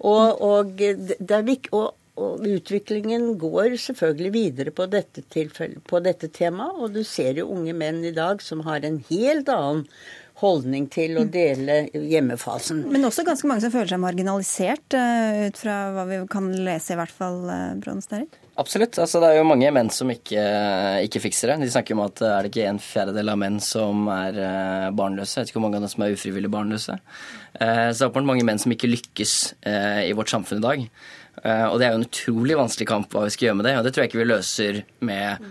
Og, og, og, og utviklingen går selvfølgelig videre på dette, på dette temaet, og du ser jo unge menn i dag som har en helt annen holdning til å dele hjemmefasen. Men også ganske mange som føler seg marginalisert, eh, ut fra hva vi kan lese, i hvert fall, eh, Brons Derek? Absolutt. altså Det er jo mange menn som ikke, ikke fikser det. De snakker om at er det ikke en fjerdedel av menn som er eh, barnløse. Jeg vet ikke hvor mange av dem som er ufrivillig barnløse. Så det er åpenbart mange menn som ikke lykkes i vårt samfunn i dag. Og det er jo en utrolig vanskelig kamp hva vi skal gjøre med det. Og det tror jeg ikke vi løser med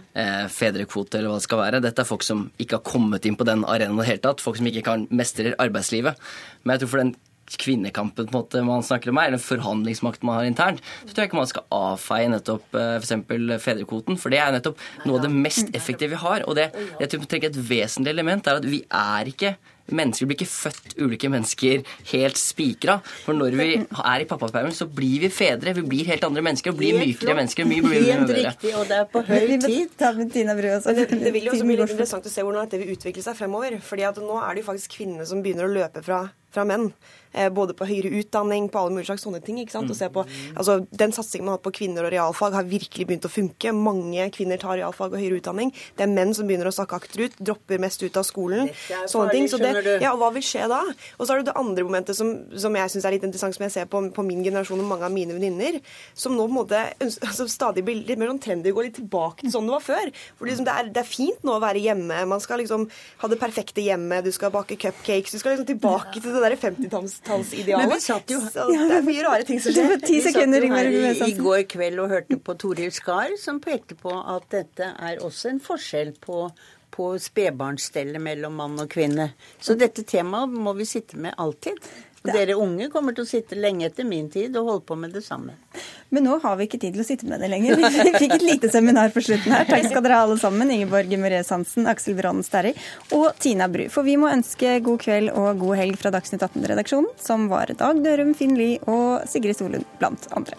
fedrekvote eller hva det skal være. Dette er folk som ikke har kommet inn på den arenaen i det hele tatt. Folk som ikke kan mestre arbeidslivet. Men jeg tror for den kvinnekampen på en måte man snakker om her, eller forhandlingsmakten man har internt, så tror jeg ikke man skal avfeie nettopp eh, f.eks. fedrekvoten. For det er nettopp noe av det mest effektive vi har. Og det jeg tror tenker et vesentlig element er at vi er ikke Mennesker blir ikke født ulike mennesker helt spikra. For når vi er i pappapermen, så blir vi fedre. Vi blir helt andre mennesker og blir mykere mennesker. Mye blir Helt riktig, og det er på høy tid. Det, det vil jo også bli litt interessant å se hvordan dette vil utvikle seg fremover. fordi at nå er det jo faktisk kvinnene som begynner å løpe fra fra menn. Eh, både på høyere utdanning, på alle mulige slags sånne ting. ikke sant? Og se på, altså, Den satsingen man har hatt på kvinner og realfag, har virkelig begynt å funke. Mange kvinner tar realfag og høyere utdanning. Det er menn som begynner å sakke akterut, dropper mest ut av skolen. sånne ting. Så det, ja, og Hva vil skje da? Og så er det det andre momentet som, som jeg syns er litt interessant, som jeg ser på, på min generasjon og mange av mine venninner, som nå på en måte altså, stadig blir litt mer sånn trendy å gå litt tilbake til sånn det var før. For liksom, det, er, det, er, fint nå å være hjemme. Man skal liksom ha det perfekte hjemme, du skal bake cupcakes, du skal liksom tilbake til det derre 50-tallsidealet. Men vi satt jo Så det er mye rare ting som skjer. Ti sekunder, her i, i går kveld og hørte på Toril Skar, som pekte på at dette er også en forskjell på på spedbarnsstellet mellom mann og kvinne. Så dette temaet må vi sitte med alltid. Og dere unge kommer til å sitte lenge etter min tid og holde på med det samme. Men nå har vi ikke tid til å sitte med det lenger. Vi fikk et lite seminar på slutten her. Takk skal dere ha alle sammen. Ingeborg Møres Hansen, Aksel Brann Sterri og Tina Bru. For vi må ønske god kveld og god helg fra Dagsnytt 18-redaksjonen, som var Dag Dørum, Finn Lie og Sigrid Solund blant andre.